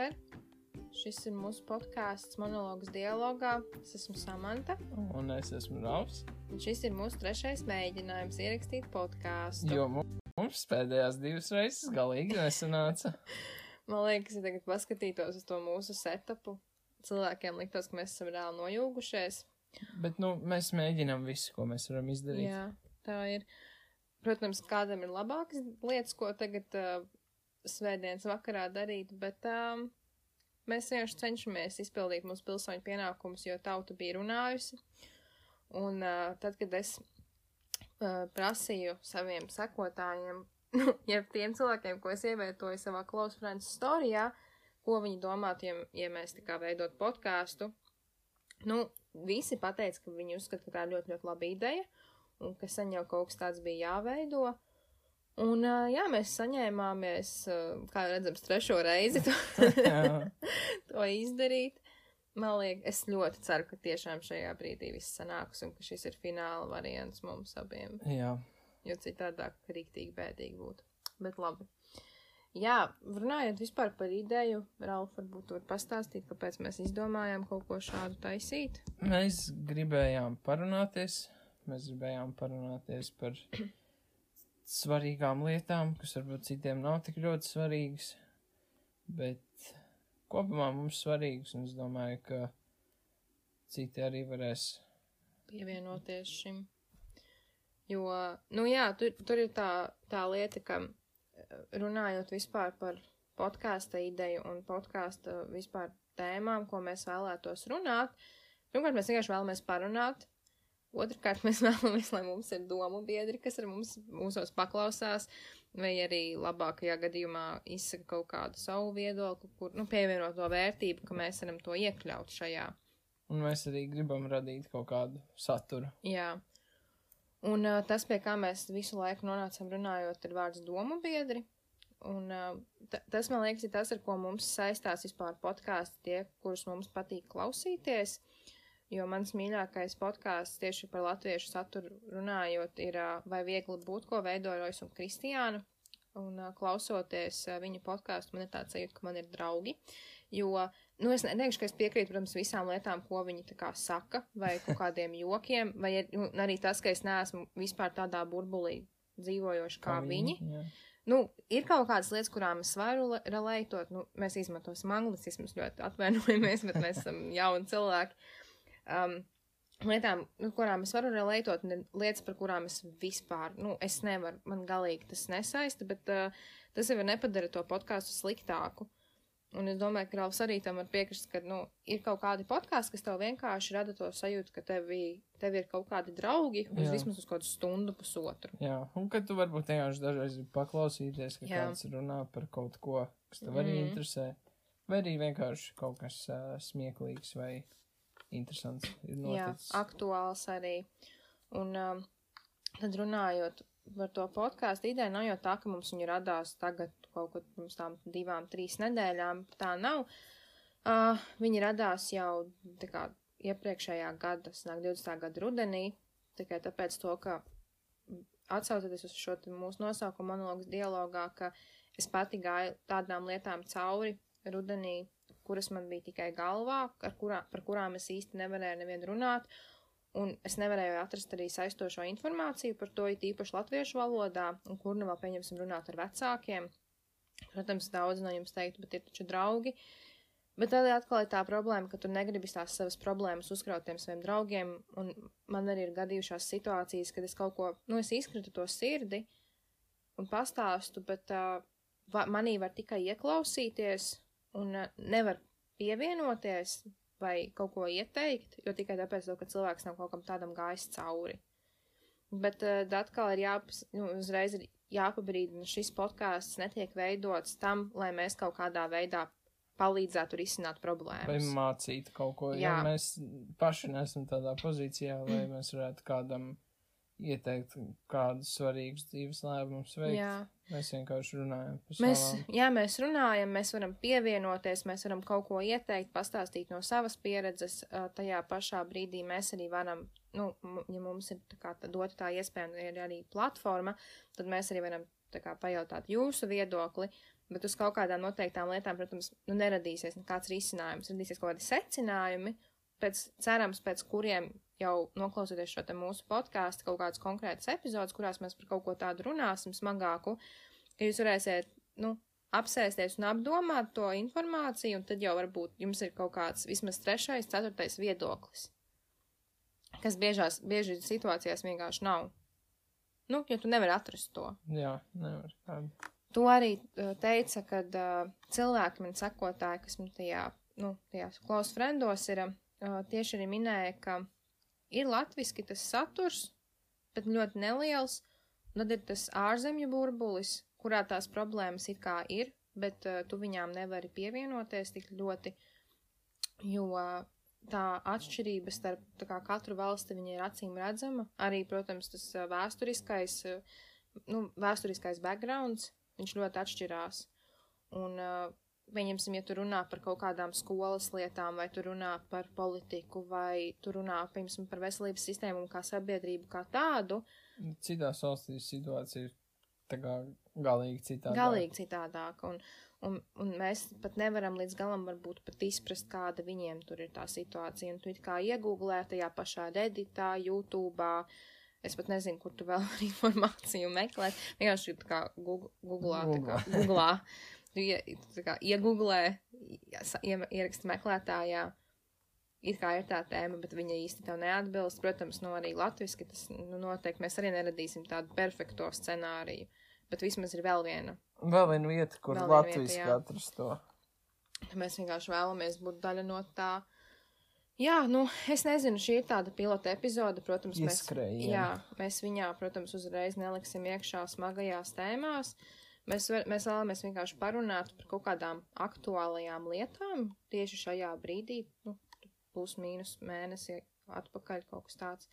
vakar. Šis ir mūsu podkāsts monologs dialogā. Es esmu Samanta. Un es esmu Rāvs. Šis ir mūsu trešais mēģinājums ierakstīt podkāstu. Jo mums pēdējās divas reizes galīgi nesanāca. Man liekas, ja tagad paskatītos uz to mūsu setupu, cilvēkiem liktos, ka mēs esam reāli nojūgušies. Bet, nu, mēs mēģinām visu, ko mēs varam izdarīt. Jā, tā ir. Protams, kādam ir labākas lietas, ko tagad uh, svētdienas vakarā darīt, bet um, mēs vienkārši cenšamies izpildīt mūsu pilsoņu pienākumus, jo tauta bija runājusi. Un uh, tad, kad es uh, prasīju saviem sekotājiem, ja tiem cilvēkiem, ko es ievietoju savā Close Friends storijā, ko viņi domātu, ja, ja mēs tā kā veidot podkāstu, nu, visi pateica, ka viņi uzskata, ka tā ir ļoti, ļoti laba ideja un ka sen jau kaut kas tāds bija jāveido. Un, jā, mēs saņēmāmies, kā redzams, trešo reizi to, to izdarīt. Man liekas, es ļoti ceru, ka tiešām šajā brīdī viss sanāks un ka šis ir fināla variants mums abiem. Jā. Jo citādāk rīktīgi bēdīgi būtu. Bet labi. Jā, runājot vispār par ideju, Ralf, varbūt var pastāstīt, kāpēc mēs izdomājām kaut ko šādu taisīt. Mēs gribējām parunāties, mēs gribējām parunāties par svarīgām lietām, kas varbūt citiem nav tik ļoti svarīgas, bet kopumā mums svarīgas, un es domāju, ka citi arī varēs pievienoties šim. Jo, nu jā, tur, tur ir tā, tā lieta, ka runājot vispār par podkāsta ideju un podkāsta vispār tēmām, ko mēs vēlētos runāt, pirmkārt, mēs vienkārši vēlamies parunāt, Otrakārt, mēs vēlamies, lai mums ir domu biedri, kas ar mums mūsos paklausās, vai arī labākajā gadījumā izsaka kaut kādu savu viedokli, kur, nu, pievienot to vērtību, ka mēs varam to iekļaut šajā. Un mēs arī gribam radīt kaut kādu saturu. Jā. Un uh, tas, pie kā mēs visu laiku nonācam runājot, ir vārds domu biedri. Un uh, tas, man liekas, ir tas, ar ko mums saistās vispār podkāsti, tie, kurus mums patīk klausīties. Uh, Jo mans mīļākais podkāsts tieši par latviešu saturu runājot ir Vai viegli būt, ko veidojas un Kristiāna. Un klausoties viņa podkāstu, man ir tāds sajūta, ka man ir draugi. Jo, nu, es neteikšu, ka es piekrītu, protams, visām lietām, ko viņi tā kā saka, vai kaut kādiem jokiem, vai nu, arī tas, ka es neesmu vispār tādā burbulī dzīvojoši kā, kā viņi. viņi nu, ir kaut kādas lietas, kurām es varu relētot. Nu, mēs izmantosim anglicismus ļoti atvainojamies, bet mēs esam jauni cilvēki um, lietām, nu, kurām es varu relētot, un lietas, par kurām es vispār, nu, es nevaru, man galīgi tas nesaista, bet uh, tas jau nepadara to podkāstu sliktāku. Un es domāju, ka Rāvs arī tam var piekrist, ka, nu, ir kaut kādi podkāsti, kas tev vienkārši rada to sajūtu, ka tevi, tev ir kaut kādi draugi, uz Jā. vismaz uz kādu stundu, pusotru. Jā, un ka tu varbūt vienkārši dažreiz paklausīties, ka Jā. kāds runā par kaut ko, kas tev arī mm. interesē, vai arī vienkārši kaut kas uh, smieklīgs vai interesants ir noticis. Jā, aktuāls arī. Un um, tad runājot par to podkāstu ideju, nav jau tā, ka mums viņa radās tagad kaut kad pirms tām divām, trīs nedēļām. Tā nav. Uh, viņa radās jau kā iepriekšējā gada, sanāk 20. gada rudenī, tikai tāpēc to, ka atsaucoties uz šo mūsu nosaukumu monologas dialogā, ka es pati gāju tādām lietām cauri rudenī kuras man bija tikai galvā, kurā, par kurām es īsti nevarēju nevienu runāt, un es nevarēju atrast arī saistošo informāciju par to, it īpaši latviešu valodā, un kur nu vēl pieņemsim runāt ar vecākiem. Protams, daudz no jums teiktu, bet ir taču draugi. Bet tad atkal ir tā problēma, ka tu negribi tās savas problēmas uzkraut tiem saviem draugiem, un man arī ir gadījušās situācijas, kad es kaut ko, nu, es izkratu to sirdi un pastāstu, bet uh, manī var tikai ieklausīties, un uh, nevar pievienoties vai kaut ko ieteikt, jo tikai tāpēc, ka cilvēks nav kaut kam tādam gājis cauri. Bet uh, atkal ir jāpas, nu, uzreiz ir jāpabrīdina, šis podkāsts netiek veidots tam, lai mēs kaut kādā veidā palīdzētu risināt problēmas. Vai mācīt kaut ko, Jā. ja mēs paši nesam tādā pozīcijā, lai mēs varētu kādam ieteikt kādus svarīgus dzīves lēmumus veikt. Jā. Mēs vienkārši runājam par mēs, savām. Jā, mēs runājam, mēs varam pievienoties, mēs varam kaut ko ieteikt, pastāstīt no savas pieredzes. Tajā pašā brīdī mēs arī varam, nu, ja mums ir tā kā dota tā iespēja un ir arī platforma, tad mēs arī varam tā kā pajautāt jūsu viedokli. bet uz kaut kādām noteiktām lietām, protams, nu, neradīsies nekāds risinājums, radīsies kaut kādi secinājumi, pēc, cerams, pēc kuriem jau noklausoties šo te mūsu podkāstu, kaut kādas konkrētas epizodes, kurās mēs par kaut ko tādu runāsim smagāku, ka jūs varēsiet, nu, apsēsties un apdomāt to informāciju, un tad jau varbūt jums ir kaut kāds vismaz trešais, ceturtais viedoklis, kas biežās, bieži situācijās vienkārši nav. Nu, jo tu nevari atrast to. Jā, nevar. Tādu. To arī uh, teica, kad uh, cilvēki man sekotāji, kas man tajā, nu, tajās close friendos ir, uh, tieši arī minēja, ka ir latviski tas saturs, bet ļoti neliels, un tad ir tas ārzemju burbulis, kurā tās problēmas it kā ir, bet uh, tu viņām nevari pievienoties tik ļoti, jo uh, tā atšķirība starp kā, katru valsti viņa ir acīm redzama. Arī, protams, tas uh, vēsturiskais, uh, nu, vēsturiskais backgrounds, viņš ļoti atšķirās. Un, uh, pieņemsim, ja tu runā par kaut kādām skolas lietām, vai tu runā par politiku, vai tu runā, piemēram, par veselības sistēmu un kā sabiedrību kā tādu. Citās valstīs situācija ir galīgi citādāk. Galīgi citādāk. Un, un, un mēs pat nevaram līdz galam varbūt pat izprast, kāda viņiem tur ir tā situācija. Un tu it kā iegūglē tajā pašā Redditā, YouTube. Es pat nezinu, kur tu vēl informāciju meklēt. Vienkārši tā kā Google, Googlā, tā kā Googlā. Tu ie, tā kā iegooglē, ieraksti meklētājā. It kā ir tā tēma, bet viņa īsti tev neatbilst. Protams, no arī latviski tas nu, noteikti mēs arī neradīsim tādu perfekto scenāriju. Uh, bet vismaz ir vēl viena. Vēl viena vieta, kur Latvijas atrast to. Mēs vienkārši vēlamies būt daļa no tā. Jā, nu, es nezinu, šī ir tāda pilota epizode, protams, Ieskrējiena. mēs, jā, mēs viņā, protams, uzreiz neliksim iekšā smagajās tēmās. Mēs, var, mēs vēlamies vienkārši parunāt par kaut kādām aktuālajām lietām tieši šajā brīdī, nu, plus mīnus mēnesi atpakaļ kaut kas tāds.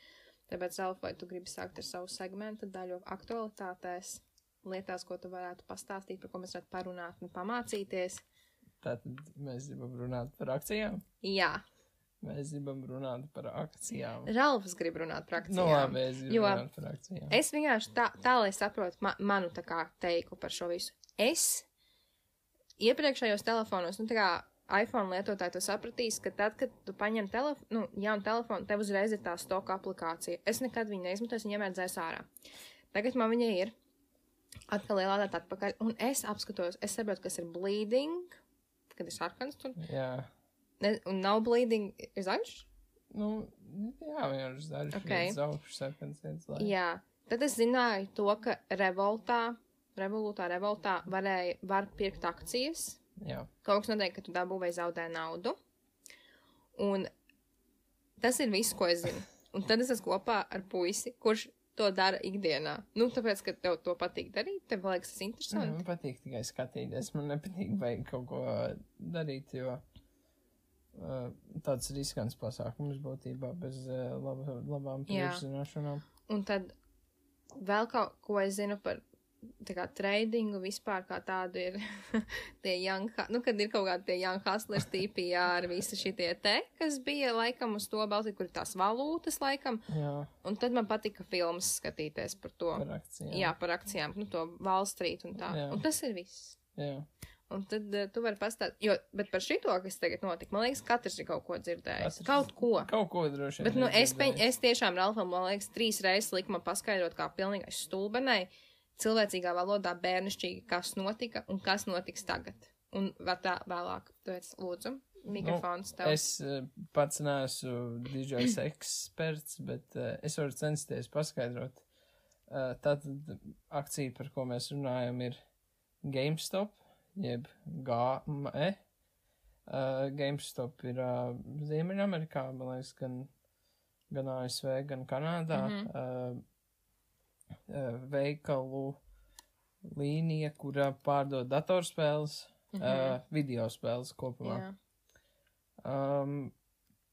Tāpēc, Elf, vai tu gribi sākt ar savu segmentu daļu aktualitātēs? lietās, ko tu varētu pastāstīt, par ko mēs varētu parunāt un pamācīties. Tātad mēs gribam runāt par akcijām? Jā. Mēs gribam runāt par akcijām. Ralfs grib runāt par akcijām. Nu, labi, es gribu jo runāt par akcijām. Es vienkārši tā, tā lai saprotu ma manu tā kā teiklu par šo visu. Es iepriekšējos telefonos, nu tā kā iPhone lietotāji to sapratīs, ka tad, kad tu paņem telefonu, nu, jaunu telefonu, tev uzreiz ir tā stoka aplikācija. Es nekad viņu neizmantoju, viņa vienmēr dzēs ārā. Tagad man viņa ir atkal ielādēt atpakaļ, un es apskatos, es saprotu, kas ir bleeding, kad ir sarkans tur. Jā. Ne, un nav bleeding, ir zaļš? Nu, jā, vienkārši zaļš, okay. zaļš, sarkans. Jā, tad es zināju to, ka revoltā, revolūtā, revoltā varēja, var pirkt akcijas. Jā. Kaut kas notiek, ka tu dabū vai zaudē naudu. Un tas ir viss, ko es zinu. Un tad es esmu kopā ar puisi, kurš to dara ikdienā. Nu, tāpēc, ka tev to patīk darīt, tev liekas tas interesanti. Man patīk tikai skatīties, man nepatīk vajag kaut ko darīt, jo tāds riskants pasākums būtībā bez laba, labām priekšzināšanām. Un tad vēl kaut ko es zinu par kā tradingu vispār kā tādu ir tie young, nu, kad ir kaut kādi tie young hustlers tīpi, jā, ar visi šitie te, kas bija laikam uz to balti, kur ir tās valūtas laikam. Jā. Un tad man patika filmas skatīties par to. Par akcijām. Jā, par akcijām, nu, to Wall Street un tā. Jā. Un tas ir viss. Jā. Un tad uh, tu vari pastāstīt, jo, bet par šito, kas tagad notika, man liekas, katrs ir kaut ko dzirdējis. Katrs, kaut ko. Kaut ko droši vien. Bet, nu, es, peņ, es tiešām, Ralfam, man liekas, trīs reizes liku man paskaidrot, kā pilnīgai stulbenai. Cilvēcīgā valodā bērnišķīgi, kas notika un kas notiks tagad. Un tā vēlāk, tāpēc lūdzu, mikrofons nu, tev. Es uh, pats neesmu DJs eksperts, bet uh, es varu censties paskaidrot. Uh, tātad akcija, par ko mēs runājam, ir GameStop, jeb GME. Uh, GameStop ir uh, Ziemeļamerikā, man liekas, gan, gan ASV, gan Kanādā. Mm -hmm. uh, uh, veikalu līnija, kurā pārdod datorspēles, mm -hmm. uh, video spēles kopumā. Yeah. Um,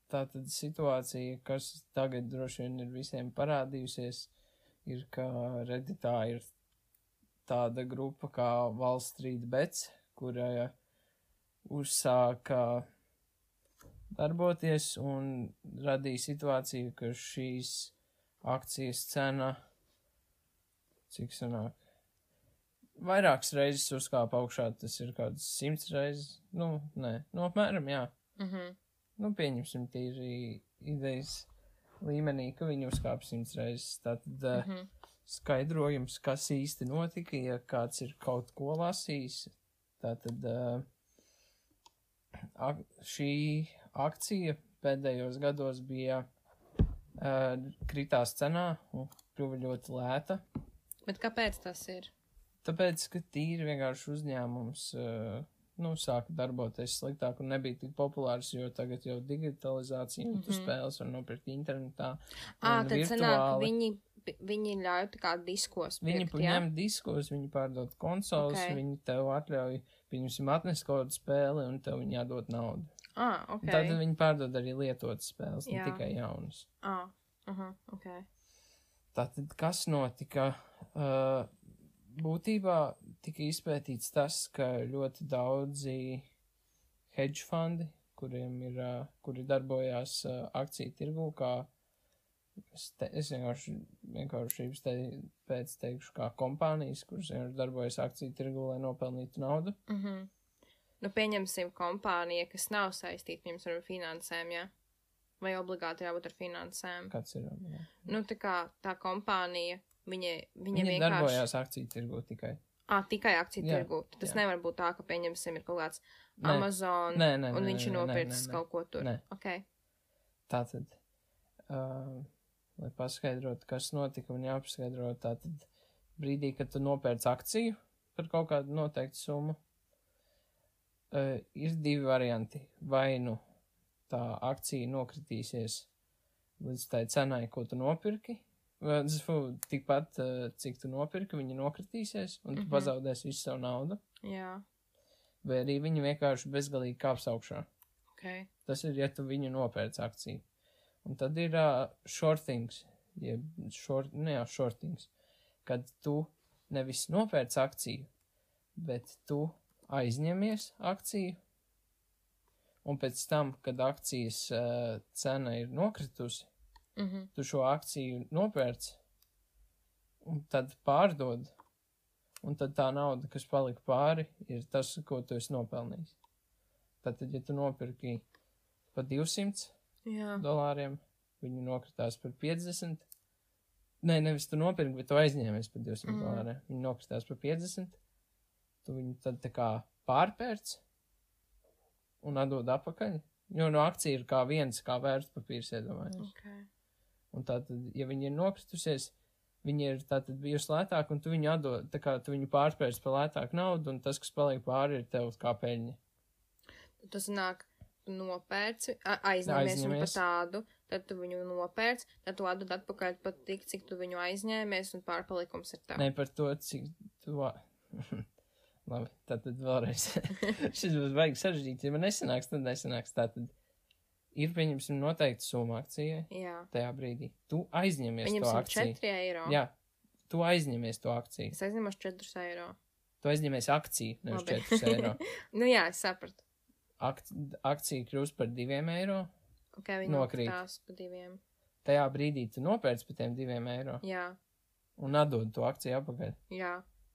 tā tad situācija, kas tagad droši vien ir visiem parādījusies, ir, ka Redditā ir tāda grupa kā Wall Street Bets, kurai uzsāka darboties un radīja situāciju, ka šīs akcijas cena cik sanāk. vairākas reizes uzkāpa augšā, tas ir kāds simts reizes. Nu, nē, nu, apmēram, jā. Mhm. Nu, pieņemsim tīri idejas līmenī, ka viņi uzkāpa simts reizes. Tātad uh, Mhm. Skaidrojums, kas īsti notika, ja kāds ir kaut ko lasījis. Tātad uh, ak šī akcija pēdējos gados bija uh, kritās cenā un kļuva ļoti lēta. Bet kāpēc tas ir? Tāpēc, ka tīri vienkārši uzņēmums uh, nu, sāka darboties sliktāk un nebija tik populārs, jo tagad jau digitalizācija un tu Mhm. spēles var nopirkt internetā. Ā, tad sanāk, virtuāli. viņi, viņi ļauj tā kā diskos. Viņi pirkt, jā? ņem diskos, viņi pārdod konsoles, Ok. okay. viņi tev atļauj, pieņemsim, atnest kaut kādu spēli un tev viņi jādod naudu. Ok. Okay. Tad viņi pārdod arī lietotas spēles, ne Jā. tikai jaunas. Ā, aha, ok. Tātad, kas notika? Uh, būtībā tika izpētīts tas, ka ļoti daudzi hedge fondi, kuriem ir, uh, kuri darbojās uh, akciju tirgu, kā es, te, es vienkārši, vienkārši te, pēc teikšu, kā kompānijas, kuras vienkārši darbojas akciju tirgu, lai nopelnītu naudu. Mhm. Nu, pieņemsim kompānija, kas nav saistīta, piemēram, ar finansēm, jā? Vai obligāti jābūt ar finansēm? Kāds ir? Jā. Nu, tā kā tā kompānija, viņa, viņa Viņi vienkārši... darbojās akciju tirgu tikai. Ā, tikai akciju Jā, tirgu. Tad Tas jā. nevar būt tā, ka, pieņemsim, ir kaut kāds Nē. Amazon, Nē, nē, un nē, viņš ir nopircis kaut ko tur. Nē. Ok. Tātad, uh, lai paskaidrotu, kas notika, un jāpaskaidro, tātad brīdī, kad tu nopērc akciju par kaut kādu noteiktu summu, uh, ir divi varianti. Vai nu tā akcija nokritīsies līdz tai cenai, ko tu nopirki, vai fu, tikpat, cik tu nopirki, viņa nokritīsies, un tu Mhm. pazaudēsi visu savu naudu, Jā. vai arī viņa vienkārši bezgalīgi kāps augšā. Ok. Tas ir, ja tu viņu nopērc akciju. Un tad ir uh, shortings, jeb short, ne jau shortings, kad tu nevis nopērc akciju, bet tu aizņemies akciju, un pēc tam, kad akcijas uh, cena ir nokritusi, Mhm. tu šo akciju nopērc, un tad pārdod, un tad tā nauda, kas palika pāri, ir tas, ko tu esi nopelnījis. Tātad, ja tu nopirki par 200 Jā. dolāriem, viņi nokritās par 50. Nē, nevis tu nopirki, bet tu aizņēmies par 200 Mm. dolāriem. Viņi nokritās par 50. Tu viņu tad tā kā pārpērc un atdod atpakaļ. Jo no akcija ir kā viens, kā vērtspapīrs, iedomājies. Ok. Un tātad, ja viņi ir nokritusies, viņi ir tātad bijusi lētāk, un tu viņu atdod, tā kā tu viņu pārpērc par lētāku naudu, un tas, kas paliek pāri, ir tev kā peļņa. Tas nāk, nopērci, a- aizņemies viņu par Aizņemies. tādu, tad tu viņu nopērci, tad tu atdod atpakaļ pat tik, cik tu viņu aizņēmies, un pārpalikums ir tev. Ne par to, cik tu. Labi, tātad vēlreiz. Šis būs baigi sarežģīts. Ja man nesanāks, tad nesanāks. Tātad ir, pieņemsim, noteikti summa akcijai Jā. tajā brīdī. Tu aizņemies to Viņam akciju. 4 eiro. Jā, tu aizņemies to akciju. Es aizņemos 4 eiro. Tu aizņemies akciju, nevis Labi. 4 eiro. Nu jā, es sapratu. Akt, akcija kļūst par 2 eiro. Ok, viņi Nokrīt. nokrīt pa diviem. Tajā brīdī tu nopērc par tiem 2 eiro Jā, un atdod to akciju atpakaļ. jā,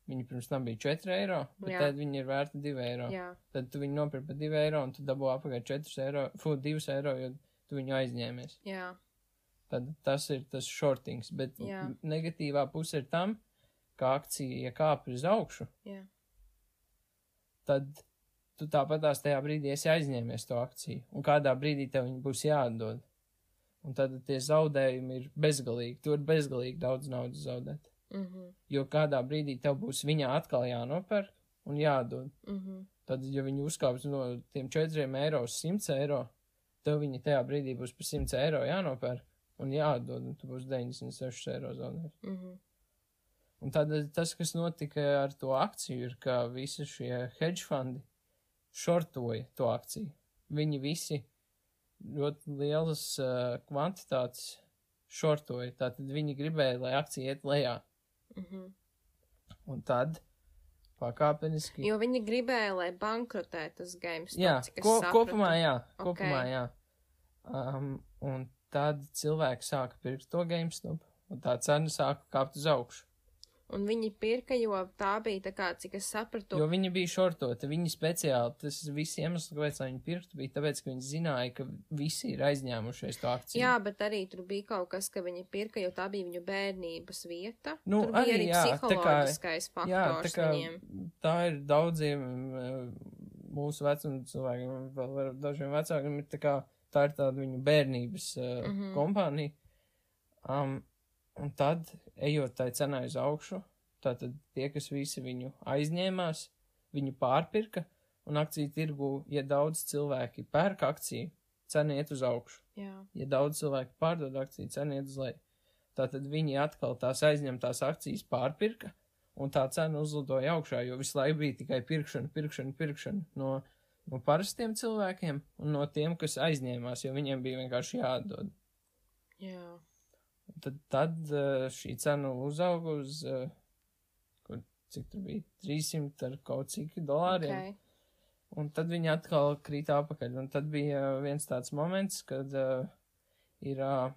Viņi pirms tam bija 4 eiro, bet Jā. tad viņi ir vērti 2 eiro. jā. tad tu viņu nopirki par 2 eiro un tu dabū apakaļ 4 eiro, fu, 2 eiro, jo tu viņu aizņēmies. jā. Tad tas ir tas shortings, bet Jā. negatīvā puse ir tam, ka akcija, ja kāp uz augšu, Jā. tad tu tāpatās tajā brīdī esi aizņēmies to akciju, un kādā brīdī tev viņa būs jāatdod. Un tad tie zaudējumi ir bezgalīgi, tu vari bezgalīgi daudz naudas zaudēt. Mhm, Jo kādā brīdī tev būs viņā atkal jānopērk un jādod. mhm. Tad, ja viņi uzkāps no tiem 4 eiro uz 100 eiro, tev viņi tajā brīdī būs par 100 eiro jānopērk un jāatdod, un tu būs 96 eiro zaudējis. Mhm. Un tad tas, kas notika ar to akciju, ir, ka visi šie hedge fondi šortoja to akciju. Viņi visi ļoti lielas uh, kvantitātes šortoja. Tātad viņi gribēja, lai akcija iet lejā. Mhm. Un tad pakāpeniski. Jo viņi gribēja, lai bankrotē tas games. Jā, es ko, kopumā jā, kopumā jā. Um, un tad cilvēki sāka pirkt to GameStop, un tā cena sāka kāpt uz augšu. Un viņi pirka, jo tā bija tā kā, cik es sapratu. Jo viņi bija šortoti, viņi speciāli, tas viss iemesls, kāpēc viņi pirktu, bija tāpēc, ka viņi zināja, ka visi ir aizņēmušies to akciju. Jā, bet arī tur bija kaut kas, ka viņi pirka, jo tā bija viņu bērnības vieta. Nu, tur arī, arī jā, tā kā- psiholoģiskais faktors Jā, tā kā viņiem. tā ir daudziem eh, mūsu vecuma cilvēkiem, vēl dažiem vecākiem ir tā kā, tā ir tāda viņu bērnības uh, Mhm. kompānija. Um, un tad, ejot tai cenai uz augšu, tātad tie, kas visi viņu aizņēmās, viņu pārpirka, un akciju tirgu, ja daudz cilvēki pērk akciju, cena iet uz augšu. Jā, Ja daudz cilvēku pārdod akciju, cena iet uz leju. Tātad viņi atkal tās aizņemtās akcijas pārpirka, un tā cena uzlidoja augšā, jo visu laiku bija tikai pirkšana, pirkšana, pirkšana no, no parastiem cilvēkiem un no tiem, kas aizņēmās, jo viņiem bija vienkārši jādod. jā. Tad, tad eh, šī cena uzauga uz, eh, kur, cik tur bija, 300 ar kaut cik dolāriem. Okay. Un tad viņi atkal krīt apakaļ. Un tad bija uh, viens tāds moments, kad uh, ir uh,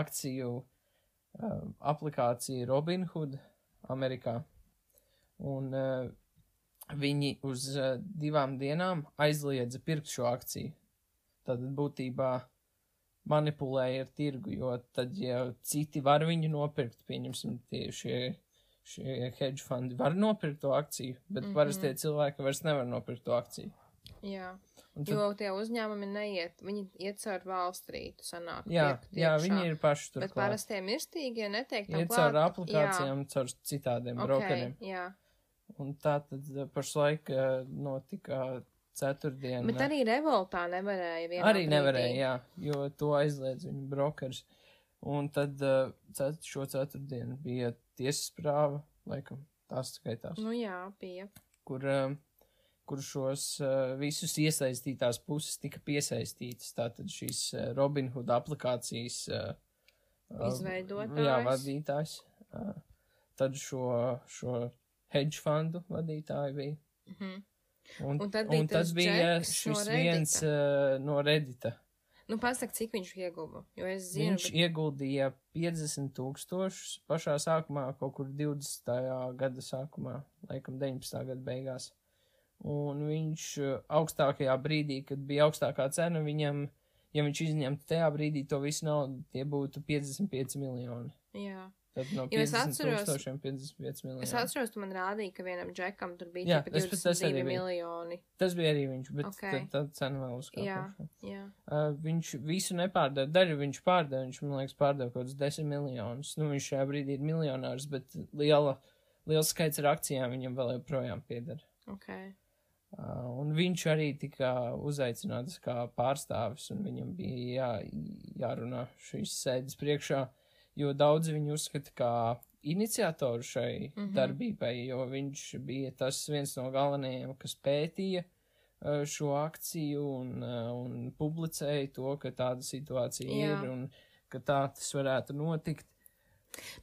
akciju uh, aplikācija Robinhood Amerikā. Un uh, viņi uz uh, divām dienām aizliedza pirkt šo akciju. Tad būtībā manipulēja ar tirgu, jo tad, ja citi var viņu nopirkt, pieņemsim, tie šie, šie hedge fondi var nopirkt to akciju, bet mm. -hmm. parastie cilvēki vairs nevar nopirkt to akciju. Jā. Un tad, Jo tie uzņēmumi neiet, viņi iet caur valstrītu, sanāk. jā, pirkt jā, viņi ir paši tur. Bet parastie mirstīgie netiek tam Iet caur klāt. aplikācijām, caur citādiem Jā, brokeriem. okay, jā. Un tā tad eh, pašlaik eh, notika ceturtdien. Bet arī revoltā nevarēja vienā Arī brīdī. nevarēja, jā, jo to aizliedz viņu brokers. Un tad uh, cet, šo ceturtdienu bija tiesas prāva, laikam, tās skaitās, Nu jā, bija. kur, uh, kur šos uh, visus iesaistītās puses tika piesaistītas. Tātad šīs uh, Robinhood aplikācijas uh, Izveidotājs. Jā, vadītājs. Uh, tad šo, šo hedge fundu vadītāju bija. Mhm. Un, Un bija un tas bija šis no viens uh, no Reddita. Nu, pasak, cik viņš ieguva. Jo es zinu, Viņš ieguldīja 50 tūkstošus pašā sākumā, kaut kur 20. gada sākumā, laikam 19. gada beigās. Un viņš uh, augstākajā brīdī, kad bija augstākā cena, viņam, ja viņš izņemtu tajā brīdī to visu naudu, tie būtu 55 miljoni. bet, jā. Tad no Jo es 50 atceros- tūkstošiem 55 miljoni. Es atceros, tu man rādīji, ka vienam džekam tur bija Jā, tikai es pat tas arī 22 biju. miljoni. Tas bija arī viņš, bet Ok. okay. tad, tad cena vēl uzkāpa. Jā. Jā. Uh, viņš visu nepārdeva, daļu viņš pārdeva, viņš, man liekas, pārdeva kaut kādus 10 miljonus. Nu, viņš šajā brīdī ir miljonārs, bet liela, liels skaits ar akcijām viņam vēl joprojām pieder. Ok. Uh, un viņš arī tika uzaicināts kā pārstāvis, un viņam bija jā, jārunā šīs sēdes priekšā, jo daudzi viņu uzskata kā iniciatoru šai mm. -hmm. darbībai, jo viņš bija tas viens no galvenajiem, kas pētīja uh, šo akciju un, uh, un publicēja to, ka tāda situācija Jā. ir un ka tā tas varētu notikt.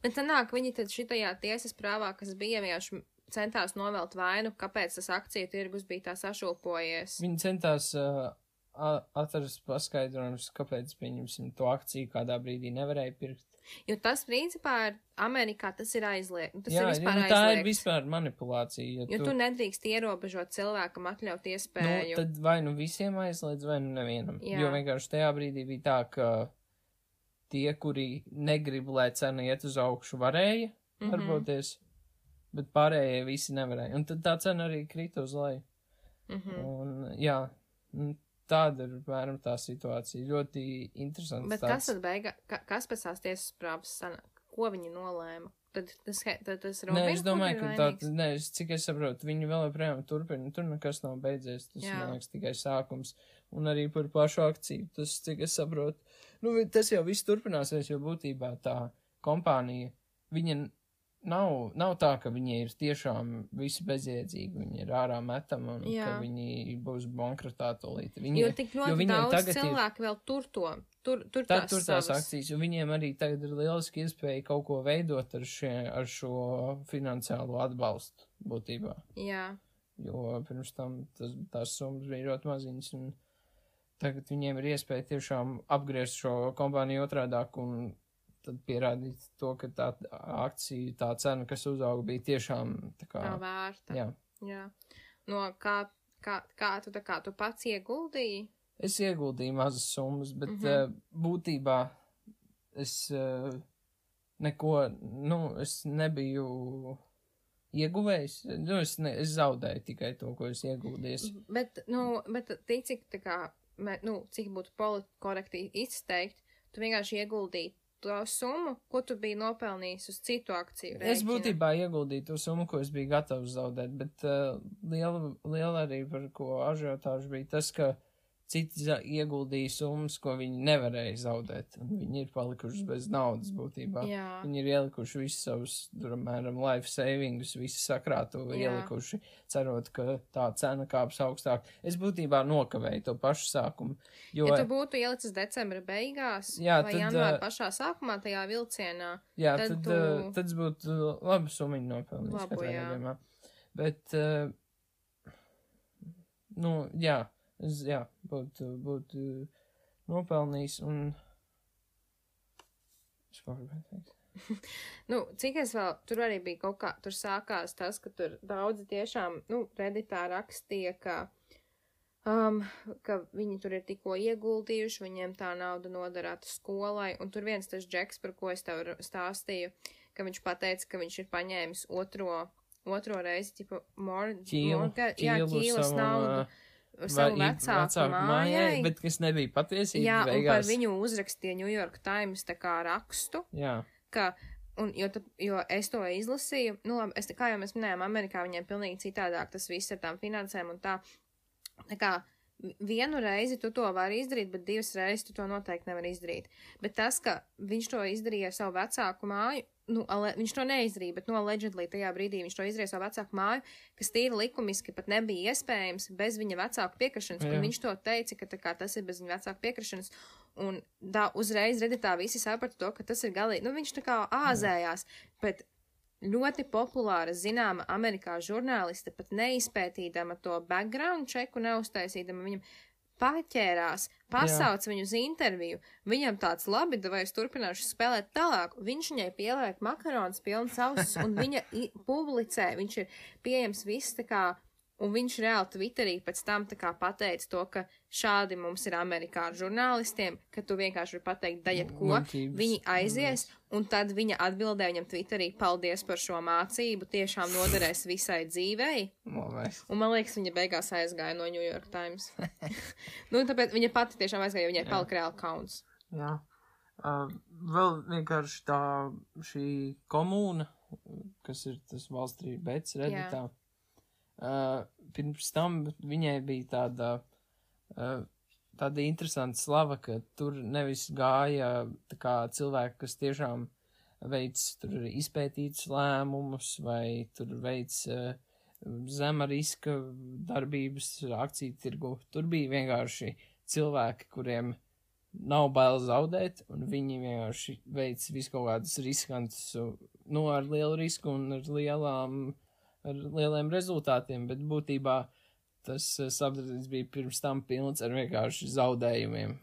Bet sanāk, viņi tad šitajā tiesas prāvā, kas bija vienkārši centās novelt vainu, kāpēc tas akciju tirgus bija tā sašūpojies. Viņi centās uh, atrast paskaidrojumus, kāpēc, pieņemsim, to akciju kādā brīdī nevarēja pirkt. Jo tas, principā, ir Amerikā tas ir aizliegts. Tas Jā, ir vispār nu, tā ir aizliegts. vispār manipulācija. Ja Jo tu, tu nedrīkst ierobežot cilvēkam atļaut iespēju. nu, tad vai nu visiem aizliedz, vai nu nevienam. Jā. Jo vienkārši tajā brīdī bija tā, ka tie, kuri negrib, lai cena iet uz augšu, varēja Mhm. darboties, bet pārējie visi nevarēja. Un tad tā cena arī krita uz leju. Mhm. Un, jā, nu, tāda ir apmēram tā situācija. Ļoti interesants. Bet tāds. kas tad beigā, ka, kas pēc tās tiesas prāvas sanāk? Ko viņi nolēma? Tad tas, tad tas Nē, Robin es domāju, ir ka tā, nē, es, cik es saprotu, viņi vēl joprojām turpina, tur nekas nav beidzies, tas, Jā. man liekas, tikai sākums, un arī par pašu akciju, tas, cik es saprotu, nu, tas jau viss turpināsies, jo būtībā tā kompānija, viņa nav, nav tā, ka viņi ir tiešām visi bezjēdzīgi, viņi ir ārā metami, un Jā. ka viņi būs bankrotā tolīt. Viņi, Jo tik jo ļoti viņiem daudz tagad ir- cilvēku vēl tur to, tur, tur Tā tās tur tās savas. akcijas, jo viņiem arī tagad ir lieliski iespēja kaut ko veidot ar, šie, ar šo finansiālo atbalstu būtībā. Jā, Jo pirms tam tas, tās summas bija ļoti maziņas, un tagad viņiem ir iespēja tiešām apgriezt šo kompāniju otrādāk un tad pierādīt to, ka tā akcija, tā cena, kas uzauga, bija tiešām tā kā. Tā vērta. Jā. Jā. No kā, kā, kā tu, tā kā tu pats ieguldīji? Es ieguldīju mazas summas, bet mm -hmm. būtībā es uh, neko, nu, es nebiju ieguvējis. Nu, es, ne, es zaudēju tikai to, ko es ieguldīju. Bet, nu, bet tik cik tā kā, nu, cik būtu politkorekti izteikt, tu vienkārši ieguldīji to summu, ko tu biji nopelnījis uz citu akciju. Es rēķina. būtībā ieguldīju to summu, ko es biju gatavs zaudēt, bet uh, liela, liela arī par ko ažiotāžu bija tas, ka citi ieguldīja summas, ko viņi nevarēja zaudēt, viņi ir palikuši bez naudas būtībā. Jā. Viņi ir ielikuši visus savus, piemēram, life savingus, visu sakrātu, Jā. ielikuši, cerot, ka tā cena kāps augstāk. Es būtībā nokavēju to pašu sākumu, jo, Ja tu būtu ielicis decembra beigās Jā, vai tad, janvāra pašā sākumā tajā vilcienā, jā, tad tad, tu- tad būtu katrā jā. gadījumā. Bet, uh, nu, jā, jā, būtu, būtu nopelnījis un. Es kaut ko gribēju teikt. Nu, cik es vēl, tur arī bija kaut kā, tur sākās tas, ka tur daudzi tiešām, nu, reditā rakstīja, ka, um, ka viņi tur ir tikko ieguldījuši, viņiem tā nauda noderētu skolai, un tur viens tas džeks, par ko es tev stāstīju, ka viņš pateica, ka viņš ir paņēmis otro, otro reizi, tipu, mor, Ķīlu, morga, jā, ķīlas savam, naudu. Ā, Savu vai- vecāku mājai, bet kas nebija patiesība. jā, un par beigās. viņu uzrakstīja New York Times tā kā rakstu, Jā, ka, un, jo, tad, jo es to izlasīju, nu, labi, es, kā jau mēs minējām, Amerikā viņiem pilnīgi citādāk tas viss ar tām finansēm un tā, tā kā vi- vienu reizi tu to vari izdarīt, bet divas reizes tu to noteikti nevar izdarīt. Bet tas, ka viņš to izdarīja ar savu vecāku māju, nu, viņš to neizdarīja, bet, nu, allegedly tajā brīdī viņš to izdarīja ar savu vecāku māju, kas tīri likumiski pat nebija iespējams bez viņa vecāku piekrišanas, Jā. viņš to teica, ka tā kā tas ir bez viņa vecāku piekrišanas, un tā uzreiz reditā visi saprata to, ka tas ir galīgi, nu, viņš tā kā āzējās, bet ļoti populāra, zināma Amerikā žurnāliste, pat neizpētīdama to background čeku, neuztaisīdama viņam paķērās, pasauc viņu uz interviju, viņam tāds labi, vai es turpināšu spēlēt tālāk, viņš viņai pieliek makaronus pilns ausis, un viņa publicē, viņš ir pieejams viss tā kā, un viņš reāli Twitterī pēc tam tā pateica to, ka šādi mums ir Amerikā ar žurnālistiem, ka tu vienkārši vari pateikt da jebko, viņi aizies, un tad viņa atbildēja viņam Twitterī, paldies par šo mācību, tiešām noderēs visai dzīvei. Un man liekas, viņa beigās aizgāja no New York Times. nu, tāpēc viņa pati tiešām aizgāja, jo viņai palika reāli kauns. Jā. Uh, vēl vienkārši tā šī komūna, kas ir tas Wall Street bets reditā. Uh, pirms tam viņai bija tāda, uh, tāda interesanta slava, ka tur nevis gāja kā cilvēki, kas tiešām veic tur izpētītus lēmumus vai tur veic uh, zema riska darbības akciju tirgu. Tur bija vienkārši cilvēki, kuriem nav bail zaudēt, un viņi vienkārši veic visu kaut kādus riskantus, nu, ar lielu risku un ar lielām, ar lieliem rezultātiem, bet būtībā tas uh, sabiedrības bija pirms tam pilns ar vienkārši zaudējumiem.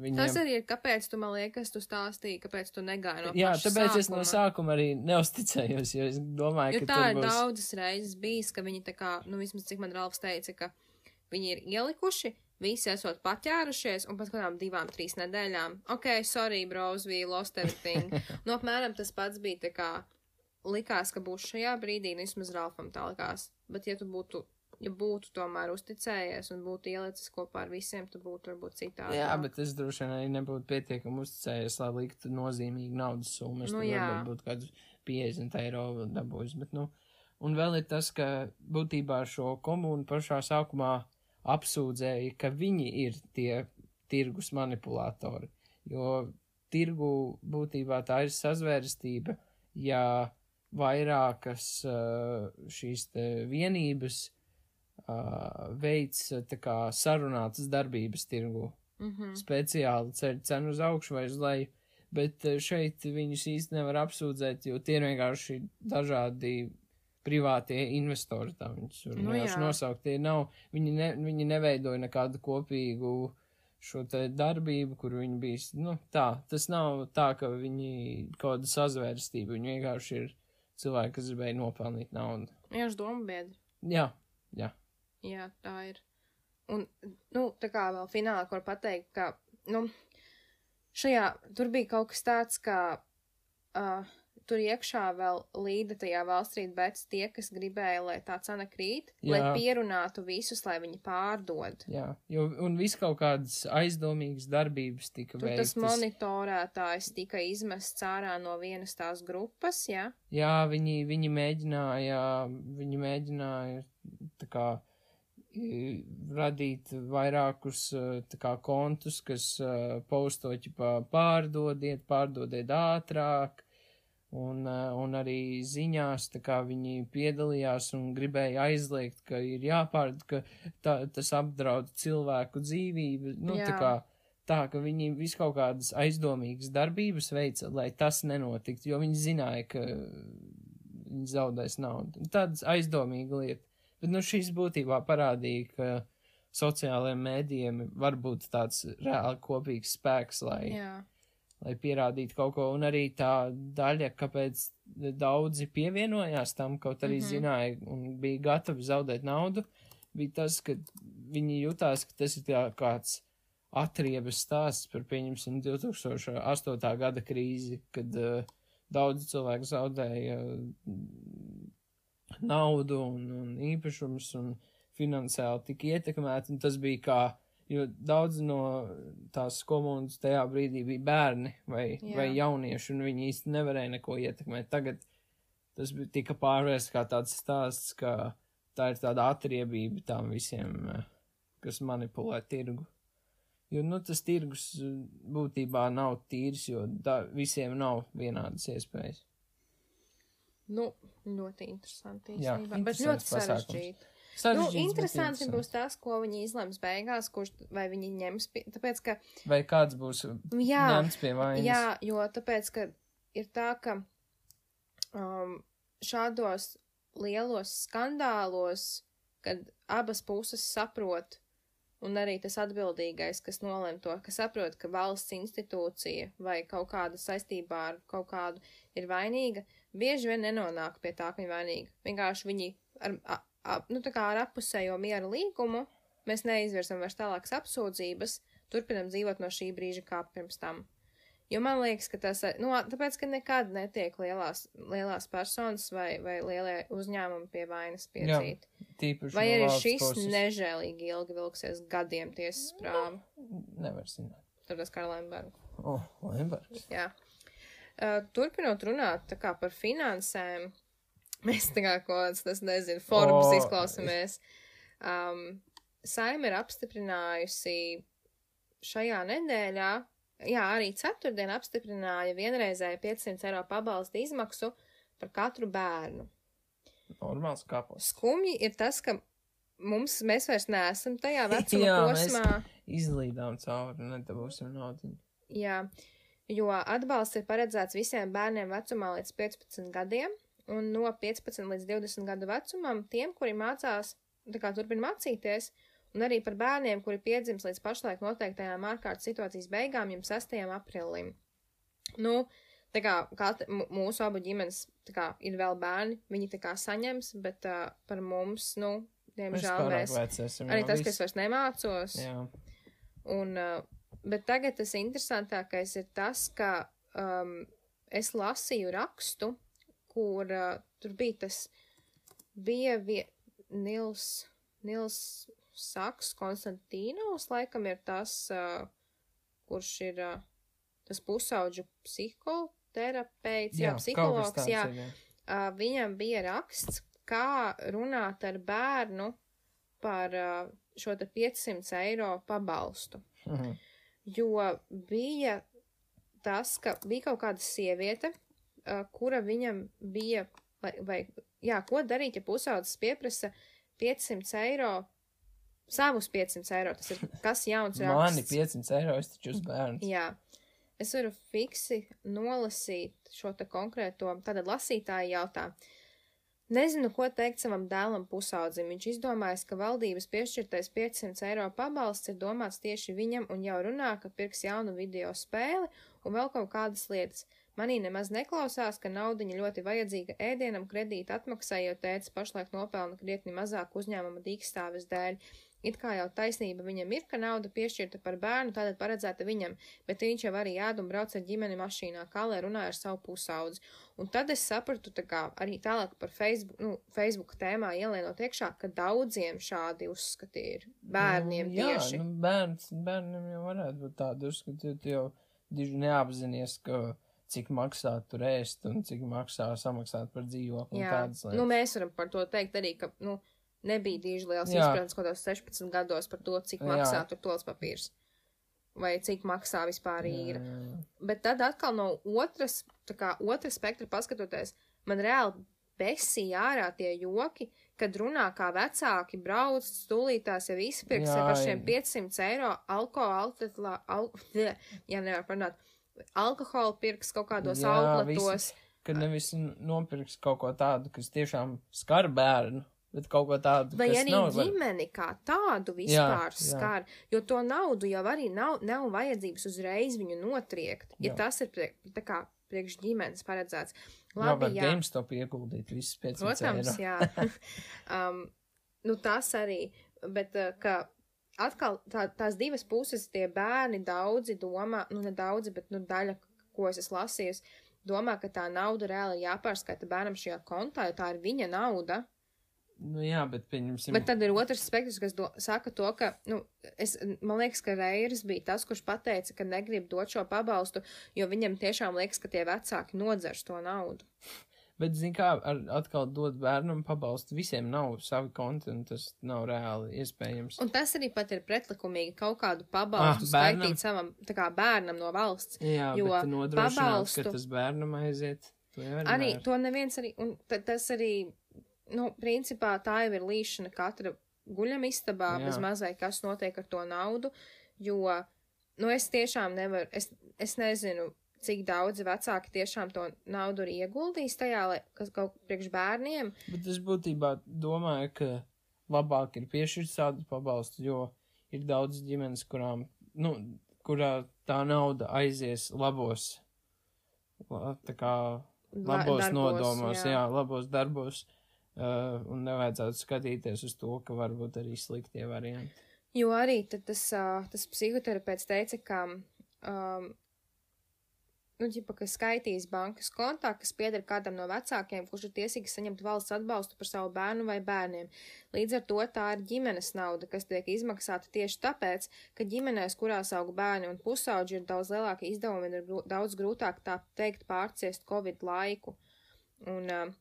Viņiem... Tas arī ir, kāpēc tu man liekas, tu stāstīji, kāpēc tu negāji no Jā, tāpēc es no sākuma. sākuma arī neusticējos, jo es domāju, Jo ka tā ir būs... daudzas reizes bijis, ka viņi tā kā, nu vismaz cik man Ralfs teica, ka viņi ir ielikuši, visi esot paķērušies, un pēc kādām divām, trīs nedēļām, ok, sorry, bros, we lost everything. nu, apmēram tas pats bija tā kā, likās, ka būs šajā brīdī, nu vismaz Ralfam tā likās, bet ja tu būtu, ja būtu tomēr uzticējies un būtu ielicis kopā ar visiem, tad būtu varbūt citādi. Jā, bet es droši vien arī nebūtu pietiekami uzticējies, lai liktu nozīmīgu naudas summu. Es Nu, varbūt kādus 50 eiro dabūjis, bet, nu, un vēl ir tas, ka būtībā šo komunu pašā sākumā apsūdzēja, ka viņi ir tie tirgus manipulatori, jo tirgu būtībā tā ir sazvērstība, ja vairākas uh, šīs vienības uh, veids tā kā sarunātas darbības tirgu Mm -hmm. speciāli ceļ cenu uz augšu vai uz leju, bet eh, šeit viņus īsti nevar apsūdzēt, jo tie ir vienkārši dažādi privātie investori, tā viņus var Nu vienkārši nosaukt. Tie nav, viņi, ne, viņi neveidoja nekādu kopīgu šo te darbību, kur viņi bija, nu, tā, tas nav tā, ka viņi kaut kāda sazvērstība, viņi vienkārši ir cilvēki, kas gribēja nopelnīt naudu. Vienkārši domu biedri. Jā, jā. Jā, tā ir. Un, nu, tā kā vēl finālā, ko var pateikt, ka, nu, šajā, tur bija kaut kas tāds, ka, uh, tur iekšā vēl līda tajā valstrīt, bet tie, kas gribēja, lai tā cena krīt, Jā. lai pierunātu visus, lai viņi pārdod. Jā, jo, un viss kaut kādas aizdomīgas darbības tika tur veiktas. Tas monitorētājs tika izmests ārā no vienas tās grupas, jā? Jā, viņi, viņi mēģināja, viņi mēģināja, tā kā, radīt vairākus tā kā kontus, kas postoķi pārdodiet, pārdodiet ātrāk, Un, eh, un arī ziņās viņi piedalījās un gribēja aizliegt, ka ir jāpārd, ka tā, tas apdraud cilvēku dzīvību. Nu, Jā. tā kā tā, ka viņi visu kaut kādas aizdomīgas darbības veica, lai tas nenotiktu, jo viņi zināja, ka viņi zaudēs naudu. Tāds aizdomīga lieta. Bet, nu, šis būtībā parādīja, ka sociālajiem mēdījiem var būt tāds reāli kopīgs spēks, lai. Jā lai pierādītu kaut ko, un arī tā daļa, kāpēc daudzi pievienojās tam, kaut arī mm -hmm. zināja un bija gatavi zaudēt naudu, bija tas, ka viņi jutās, ka tas ir kāds atriebas stāsts par, pieņemsim, 2008. gada krīzi, kad uh, daudzi cilvēki zaudēja uh, naudu un, un īpašumus un finansiāli tika ietekmēti, un tas bija kā Jo daudz no tās komunas tajā brīdī bija bērni vai, Jā. vai jaunieši, un viņi īsti nevarēja neko ietekmēt. Tagad tas tika pārvērsts kā tāds stāsts, ka tā ir tāda atriebība tām visiem, eh, kas manipulē tirgu. Jo, nu, tas tirgus eh, būtībā nav tīrs, jo da, visiem nav vienādas iespējas. Nu, ļoti interesanti Jā, bet ļoti sarežģīti. Nu, interesanti būs tas, ko viņi izlems beigās, kurš vai viņi ņems pie, tāpēc, ka. Vai kāds būs jā, ņemts pie vainas. Jā, jo tāpēc, ka ir tā, ka um, šādos lielos skandālos, kad abas puses saprot, un arī tas atbildīgais, kas nolem to, ka saprot, ka valsts institūcija vai kaut kāda saistībā ar kaut kādu ir vainīga, bieži vien nenonāk pie tā, ka viņa vainīga. Vienkārši viņi ar, ap, nu, ar appusējo miera līgumu mēs neizvirsam vairs tālākas apsūdzības, turpinam dzīvot no šī brīža kā pirms tam. Jo man liekas, ka tas, nu, tāpēc, ka nekad netiek lielās, lielās personas vai, vai lielie uzņēmumi pie vainas piedzīt. Tīpaši vai arī šis puses. nežēlīgi ilgi vilksies gadiem tiesas prāva? Nevar zināt. Tur tas kā Lembergs. O, oh, Lembergs. Jā. Uh, turpinot runāt tā kā par finansēm, uh, Mēs tā kā kaut kāds, tas nezinu, Forbes oh. izklausamies. Um, Saima ir apstiprinājusi šajā nedēļā, jā, arī ceturtdien apstiprināja vienreizēju 500 eiro pabalstu izmaksu par katru bērnu. Normāls kapos. Skumji ir tas, ka mums, mēs vairs neesam tajā vecuma jā, posmā. Izlīdām cauri nedabūsim naudu. Jā, jo atbalsts ir paredzēts visiem bērniem vecumā līdz 15 gadiem un no 15 līdz 20 gadu vecumam tiem, kuri mācās, tā kā turpina mācīties, un arī par bērniem, kuri piedzims līdz pašlaik noteiktajām ārkārtas situācijas beigām, jums 6. aprīlim. Nu, tā kā, kā mūsu abu ģimenes, tā kā ir vēl bērni, viņi tā kā saņems, bet uh, par mums, nu, diemžēl mēs, mēs arī tas, ka es vairs nemācos. Jā. Un, uh, bet tagad tas interesantākais ir tas, ka um, es lasīju rakstu, kur uh, tur bija tas, bija vie, Nils, Nils Saks Konstantīnos, laikam ir tas, uh, kurš ir uh, tas pusauģu psihoterapeits, jā, jā psihologs, tāds, jā. jā. Uh, viņam bija raksts, kā runāt ar bērnu par uh, šo te 500 eiro pabalstu. Mhm. Jo bija tas, ka bija kaut kāda sieviete, kura viņam bija, vai, vai, jā, ko darīt, ja pusaudzis pieprasa 500 eiro, savus 500 eiro, tas ir kas jauns raksts. Mani 500 eiro, es taču uz bērnu. Jā. Es varu fiksi nolasīt šo te konkrēto, tātad lasītāji jautā. Nezinu, ko teikt savam dēlam pusaudzim. Viņš izdomājis, ka valdības piešķirtais 500 eiro pabalsts ir domāts tieši viņam un jau runā, ka pirks jaunu video spēli un vēl kaut kādas lietas. Manī nemaz neklausās, ka naudiņa ļoti vajadzīga ēdienam kredīta atmaksai, jo tēts pašlaik nopelna krietni mazāk uzņēmuma dīkstāves dēļ. It kā jau taisnība viņam ir, ka nauda piešķirta par bērnu, tātad paredzēta viņam, bet viņš jau arī ēd un brauc ar ģimeni mašīnā, kā lai runāja ar savu pusaudzi. Un tad es sapratu, tā kā arī tālāk par Facebook, nu, Facebook tēmā ielienot iekšā, ka daudziem šādi uzskati ir bērniem nu, jā, tieši. Nu, bērns, bērniem jau varētu būt tādi uzskati, jo tu jau diži neapzinies, ka cik maksā tur ēst un cik maksā samaksāt par dzīvokli Jā, nu mēs varam par to teikt arī, ka, nu, nebija diži liels Jā. izpratnes kaut kādos 16 gados par to, cik Jā. maksā tur tols papīrs. Vai cik maksā vispār īra. Jā, jā. Bet tad atkal no otras, tā kā otras spektra paskatoties, man reāli besīja ārā tie joki, kad runā kā vecāki brauc stulītās jau izpirks Jā, ar šiem jā. 500 eiro alkoholu, al, jā, nevar parunāt, alkoholu pirks kaut kādos Jā, outletos. Ka nevis nopirks kaut ko tādu, kas tiešām skar bērnu, bet kaut ko tādu, Vai arī nav. ģimeni kā tādu vispār jā. skar, jo to naudu jau arī nav, nav vajadzības uzreiz viņu notriekt, ja Jā. tas ir priek, tā kā priekš ģimenes paredzēts. Jā, Labi, var jā, GameStop ieguldīt visus 500 protams, jā. um, nu tas arī, bet uh, ka atkal tā, tās divas puses, tie bērni daudzi domā, nu ne daudzi, bet nu daļa, ko es esmu lasījusi, domā, ka tā nauda reāli ir jāpārskata bērnam šajā kontā, jo tā ir viņa nauda. Nu jā, bet pieņemsim. Bet tad ir otrs spektrs, kas do, saka to, ka, nu, es, man liekas, ka Reiris bija tas, kurš pateica, ka negrib dot šo pabalstu, jo viņam tiešām liekas, ka tie vecāki nodzers to naudu. Bet, zin kā, ar atkal dot bērnam pabalstu, visiem nav savi konti, un tas nav reāli iespējams. Un tas arī pat ir pretlikumīgi kaut kādu pabalstu Ah, bērnam? skaitīt savam, tā kā bērnam no valsts. Jā, jo pabalstu- ka tas bērnam aiziet. To Arī to neviens arī, un ta- tas arī, nu, principā tā jau ir līšana katra guļamistabā, Jā. bez mazai, kas notiek ar to naudu, jo, nu, es tiešām nevaru, es, es nezinu, cik daudzi vecāki tiešām to naudu ir ieguldījis tajā, lai, kas kaut priekš bērniem, Bet es būtībā domāju, ka labāk ir piešķirt tādu pabalstu, jo ir daudz ģimenes, kurām, nu, kurā tā nauda aizies labos, la- tā kā La- labos darbos, nodomos, jā. jā. labos darbos, uh, un nevajadzētu skatīties uz to, ka varbūt arī sliktie varianti. Jo arī tas, ā, tas psihoterapeits teica, ka, um, nu, ģipa, ka skaitīs bankas kontā, kas pieder kādam no vecākiem, kurš ir tiesīgs saņemt valsts atbalstu par savu bērnu vai bērniem. Līdz ar to tā ir ģimenes nauda, kas tiek izmaksāta tieši tāpēc, ka ģimenēs, kurās aug bērni un pusauģi, ir daudz lielāki izdevumi un ir grū- daudz grūtāk tā teikt pārciest Covid laiku. Un, uh,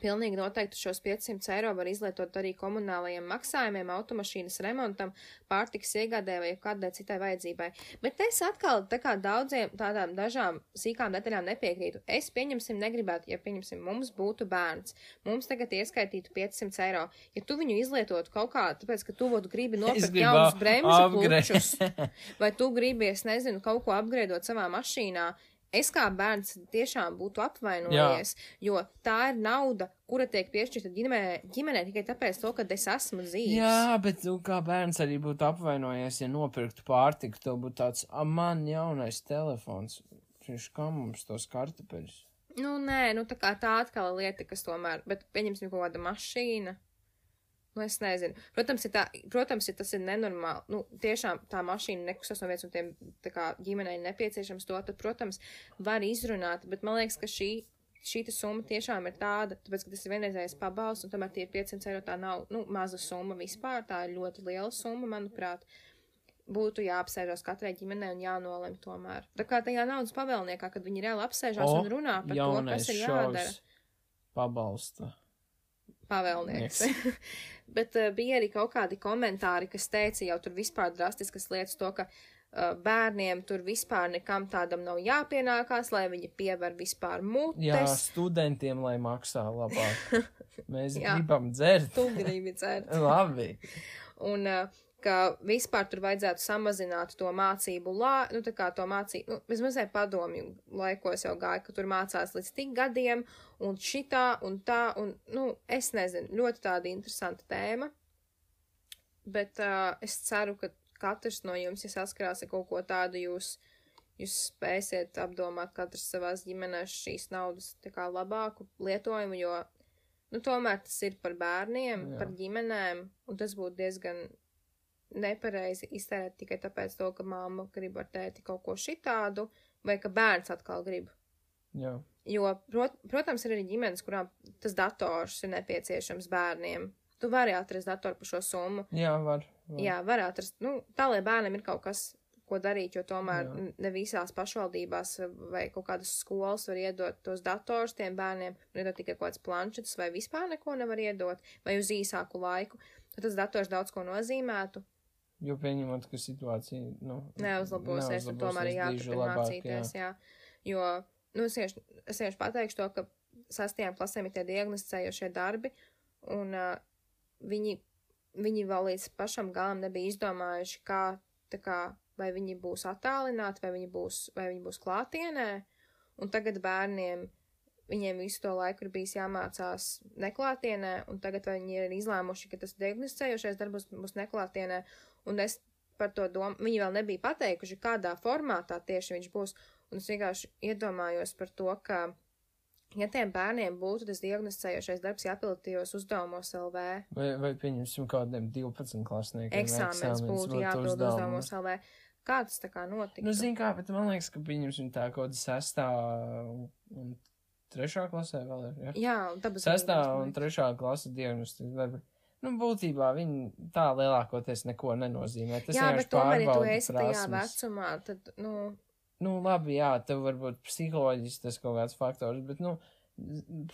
Pilnīgi noteikti šos 500 eiro var izlietot arī komunālajiem maksājumiem, automašīnas remontam, pārtiks iegādē vai kādai citai vajadzībai. Bet es atkal tā kā daudziem tādām dažām sīkām detaļām nepiekrītu. Es pieņemsim negribētu, ja pieņemsim mums būtu bērns. Mums tagad ieskaitītu 500 eiro. Ja tu viņu izlietotu kaut kā, tāpēc, ka tu būtu gribi nopirkt jaunus bremžu klučus, vai tu gribi, es nezinu, kaut ko apgrēdot savā mašīnā, es kā bērns tiešām būtu apvainojies, jo tā ir nauda, kura tiek piešķirta ģimenē, ģimenē tikai tāpēc, to, ka es esmu dzīves. Jā, bet nu, kā bērns arī būtu apvainojies, ja nopirktu pārtiku, tev būtu tāds, ah, man jaunais telefons. Viņš kā mums tos kartupeļus? Nu, nē, nu tā kā tā atkal lieta, kas tomēr, bet pieņemsim kaut kāda mašīna. Nu, es nezinu. Protams, ir tā, protams, ja tas ir nenormāli. Nu, tiešām tā mašīna nekustas no vietas un tiem kā ģimenei nepieciešams to, tad, protams, var izrunāt, bet man liekas, ka šī, šī summa tiešām ir tāda, tāpēc, ka tas ir vienreizējais pabalsts un tomēr tie ir 500 eiro, tā nav, nu, maza summa vispār, tā ir ļoti liela summa, manuprāt. Būtu jāapsēžas katrai ģimenei un jānolem tomēr. Tā kā tajā naudas pavēlniekā, kad viņi reāli apsēžās un runā par to, kas ir jādara pabalsta. pavēlnieks. Bet uh, bija arī kaut kādi komentāri, kas teica jau tur vispār drastiskas lietas, to, ka uh, bērniem tur vispār nekam tādam nav jāpienākās, lai viņi piever vispār Jā, mutes. studentiem, lai maksā labāk. Mēs Jā. gribam dzert. Tu gribi dzert. Labi. Un uh, ka vispār tur vajadzētu samazināt to mācību lā, nu tā kā to mācību, nu, vismaz vai padomju laikos jau gāja, ka tur mācās līdz tik gadiem, un šitā, un tā, un, nu, es nezinu, ļoti tāda interesanta tēma, bet uh, es ceru, ka katrs no jums, ja saskarās ar kaut ko tādu, jūs, jūs spēsiet apdomāt katrs savās ģimenēs šīs naudas tā kā labāku lietojumu, jo, nu, tomēr tas ir par bērniem, Jā. par ģimenēm, un tas būtu diezgan nepareizi iztērēt tikai tāpēc, to, ka mamma grib ar tēti kaut ko šitādu, vai ka bērns atkal grib. Jā. Jo, prot, protams, ir arī ģimenes, kurām tas dators ir nepieciešams bērniem. Tu vari atrast datoru par šo summu. Jā, var. var. Jā, var atrast. Nu, tā, lai bērnam ir kaut kas, ko darīt, jo tomēr Jā. ne visās pašvaldībās vai kaut kādas skolas var iedot tos dators tiem bērniem, iedot tikai kaut kāds planšetes vai vispār neko nevar iedot, vai uz īsāku laiku. Tad tas dators daudz ko nozīmētu. Jo pieņemot, ka situācija nu, neuzlabosies, tad tomēr ir jāturpina mācīties. Jā. Jo, nu, es tieši, es tieši pateikšu to, ka sastajām klasēm ir tie diagnosticējošie darbi, un uh, viņi, viņi vēl līdz pašam galam nebija izdomājuši, kā, tā kā, vai viņi būs attālināti, vai viņi būs, vai viņi būs klātienē, un tagad bērniem viņiem visu to laiku ir bijis jāmācās neklātienē, un tagad viņi ir izlēmuši, ka tas diagnosticējošais darbs būs neklātienē, un es par to domu, viņi vēl nebija pateikuši, kādā formātā tieši viņš būs, un es vienkārši iedomājos par to, ka, ja tiem bērniem būtu tas diagnosticējošais darbs jāpild tajos uzdevumos LV. Vai, vai pieņemsim kādiem 12 klasniekiem. Eksāmens būtu jāpild uzdevumos LV. Kā tas tā kā notika? Nu, zin kā, bet man liekas, ka pieņemsim tā kaut kāda sestā un, un trešā klasē vēl ir, ja? Jā, tāpēc. Sestā un trešā klasa diagnostikas darbi. Nu, būtībā viņi tā lielākoties neko nenozīmē. Tas jā, bet tomēr, ja tu esi tajā vecumā, tad, nu. Nu, labi, jā, tev varbūt psiholoģiski tas kaut kāds faktors, bet, nu,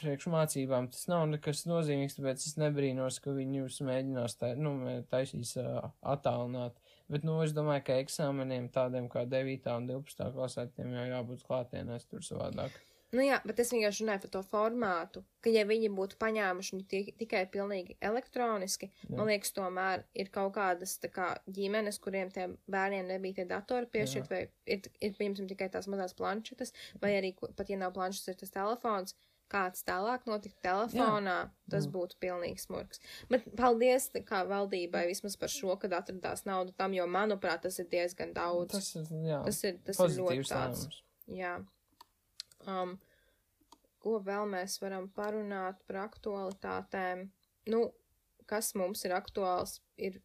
priekšmācībām tas nav nekas nozīmīgs, tāpēc es nebrīnos, ka viņus mēģinās tā, nu, taisīs uh, attālināt. Bet, nu, es domāju, ka eksāmeniem tādiem kā 9. un 12. klasē tiem jau jābūt klātienēs tur savādāk. Nu jā, bet es vienkārši runāju par to formātu, ka ja viņi būtu paņēmuši viņu tikai pilnīgi elektroniski, jā. man liekas, tomēr ir kaut kādas kā ģimenes, kuriem tiem bērniem nebija tie datori piešķirt, vai ir, ir piemēram tikai tās mazās planšetes, vai arī pat ja nav planšetes, ir tas telefons. Kāds tālāk notika telefonā, jā. tas jā. būtu pilnīgs smurks. Bet paldies kā valdībai vismaz par šo, kad atradās naudu tam, jo, manuprāt, tas ir diezgan daudz. Tas ir, jā, tas ir, tas ir ļoti tāds. Jā. Um, ko vēl mēs varam parunāt par aktualitātēm? Nu, kas mums ir aktuāls, ir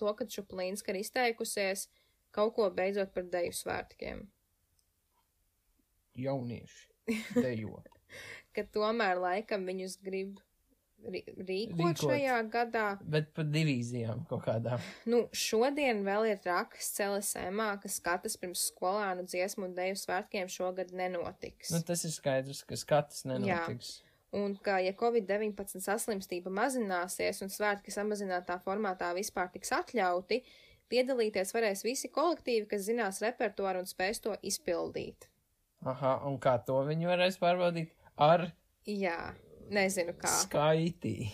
to, ka Čuplīnska ir izteikusies kaut ko beidzot par deju svētkiem. Jaunieši dejo. ka tomēr laikam viņus grib rīkot, rīkot šajā gadā. Bet par divīzijām kaut kādām. Nu, šodien vēl ir raksts LSMā, ka skatas pirms skolānu dziesmu un deju svētkiem šogad nenotiks. Nu, tas ir skaidrs, ka skatas nenotiks. Jā. Un ka, ja Covid-19 saslimstība mazināsies un svētki samazinātā formātā vispār tiks atļauti, piedalīties varēs visi kolektīvi, kas zinās repertuāru un spēs to izpildīt. Aha, un kā to viņi varēs pārbaudīt? Ar? Jā. Nezinu kā. Skaitī.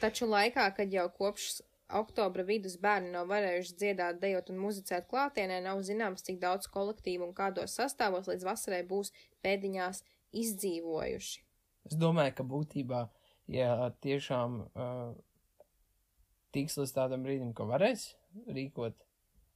Taču laikā, kad jau kopš oktobra vidus bērni nav varējuši dziedāt, dejot un muzicēt klātienē, nav zināms, cik daudz kolektīvu un kādos sastāvos līdz vasarai būs pēdiņās izdzīvojuši. Es domāju, ka būtībā, ja tiešām uh, tiks līdz tādam brīdim, ka varēs rīkot,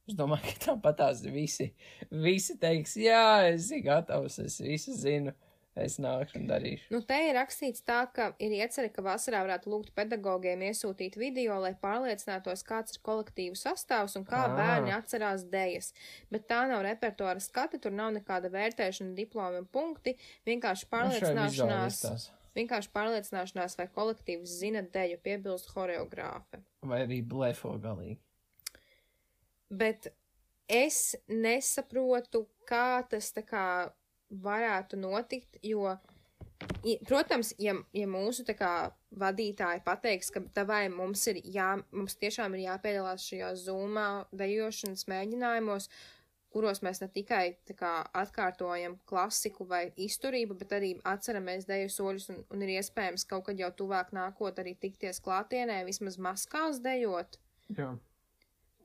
es domāju, ka tāpatās visi, visi teiks, jā, es esmu gatavs, es visu zinu. Uh, es nākšu un darīšu. Nu, te ir rakstīts tā, ka ir iecerē, ka vasarā varētu lūgt pedagogiem iesūtīt video, lai pārliecinātos, kāds ir kolektīvu sastāvs un kā à. bērni atcerās dejas. Bet tā nav repertuāra skati, tur nav nekāda vērtēšana, diplomi un punkti, vienkārši nu, pārliecināšanās. Vienkārši pārliecināšanās, vai kolektīvs zina deju, piebilst horeogrāfe. Vai arī blefo galīgi. Bet es nesaprotu, kā tas tā kā varētu notikt, jo, protams, ja, ja mūsu kā vadītāji pateiks, ka tavai mums ir jā, mums tiešām ir jāpiedalās šajā zūmā dejošanas mēģinājumos, kuros mēs ne tikai kā atkārtojam klasiku vai izturību, bet arī atceramies deju soļus un, un ir iespējams kaut kad jau tuvāk nākot arī tikties klātienē, vismaz maskās dejot. Jā.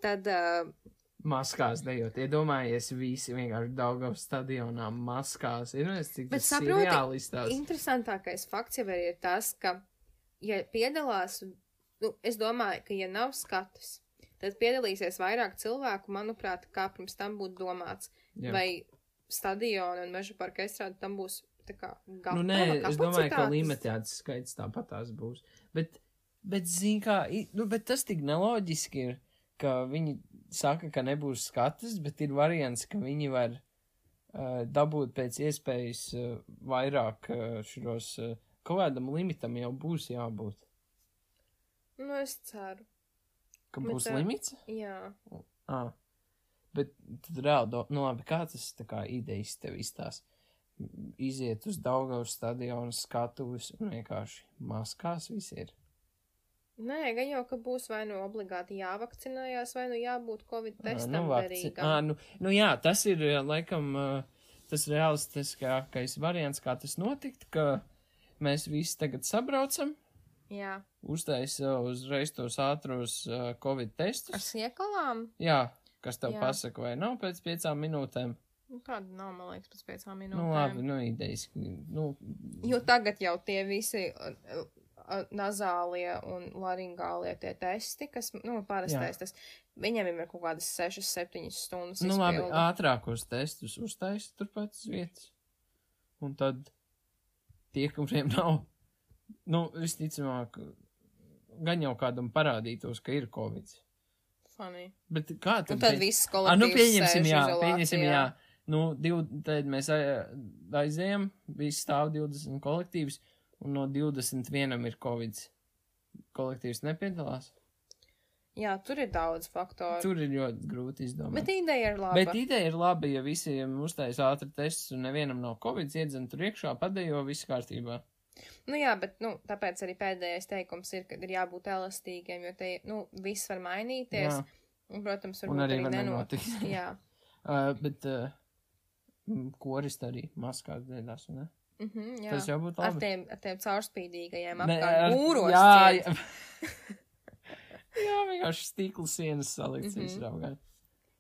tad. Uh, Maskās dejot, iedomājies, visi vienkārši Daugavas stadionā maskās. Ir, es cik Bet saproti, seriāli izstāsta. interesantākais fakts jau ir tas, ka, ja piedalās, nu, es domāju, ka, ja nav skatus, tad piedalīsies vairāk cilvēku, manuprāt, kā pirms tam būtu domāts. Jā. Vai stadiona un meža parka estrāde tam būs tā kā gatava Nu, nē, es domāju, ka kapacitātes? limitēts skaits tāpatās būs. Bet, bet zin kā, nu, bet tas tik neloģiski ir, ka viņi saka, ka nebūs skatus, bet ir variants, ka viņi var uh, dabūt pēc iespējas uh, vairāk uh, šos, uh, kaut kādam limitam jau būs jābūt. Nu, es ceru. Ka Bet, būs ā, limits? Jā. Ah. Bet tad reāli, do, nu labi, kā tas tā kā idejas tev izstās? Iziet uz Daugavas stadionu skatuves un vienkārši maskās visi ir. Nē, gan jau, ka būs vai nu obligāti jāvakcinējās, vai nu jābūt Covid Ā, testam nu, derīgam. Ā, nu, nu jā, tas ir laikam tas realistiskākais variants, kā tas notikt, ka mēs visi tagad sabraucam, Jā. uztaisa uzreiz tos ātros Covid Ar testus. siekalām? Jā, kas tev Jā. pasaka, vai nav pēc piecām minūtēm. Nu, tāda nav, man liekas, pēc piecām minūtēm. Nu labi, nu idejas. Nu, Jo tagad jau tie visi nazālie un laringālie tie testi, kas, nu, parastais tas, viņiem ir kaut kādas 6-7 stundas. Nu, labi, izpilde. ātrākos testus uztaisa turpat uz vietas. Un tad tie, kuriem nav, nu, visticamāk, gan jau kādam parādītos, ka ir covid. Funny. Bet kā Un tad? tad pie- viss kolektīvs nu, pieņemsim, jā, izolācijā. pieņemsim, jā. Nu, div, tad mēs ai- aizējam, visi stāv 20 kolektīvs, un no 21 ir covid. Kolektīvs nepiedalās. Jā, tur ir daudz faktoru. Tur ir ļoti grūti izdomāt. Bet ideja ir laba. Bet ideja ir labi, ja visiem uztaisa ātri tests un nevienam nav covid, iedzen tur iekšā, padejo, viss kārtībā. Nu jā, bet, nu, tāpēc arī pēdējais teikums ir, ka ir jābūt elastīgiem, jo te, nu, viss var mainīties. Jā, Un, protams, un varbūt arī arī var nenotiks. Jā. uh, bet uh, koris arī maskās dēļās, ne? Mm -hmm, jā. Tas jau būtu Ar labi. tiem, ar tiem caurspīdīgajiem ar- mūros. Jā, jā. jā, vienkārši stīkla sienas salikts mm -hmm.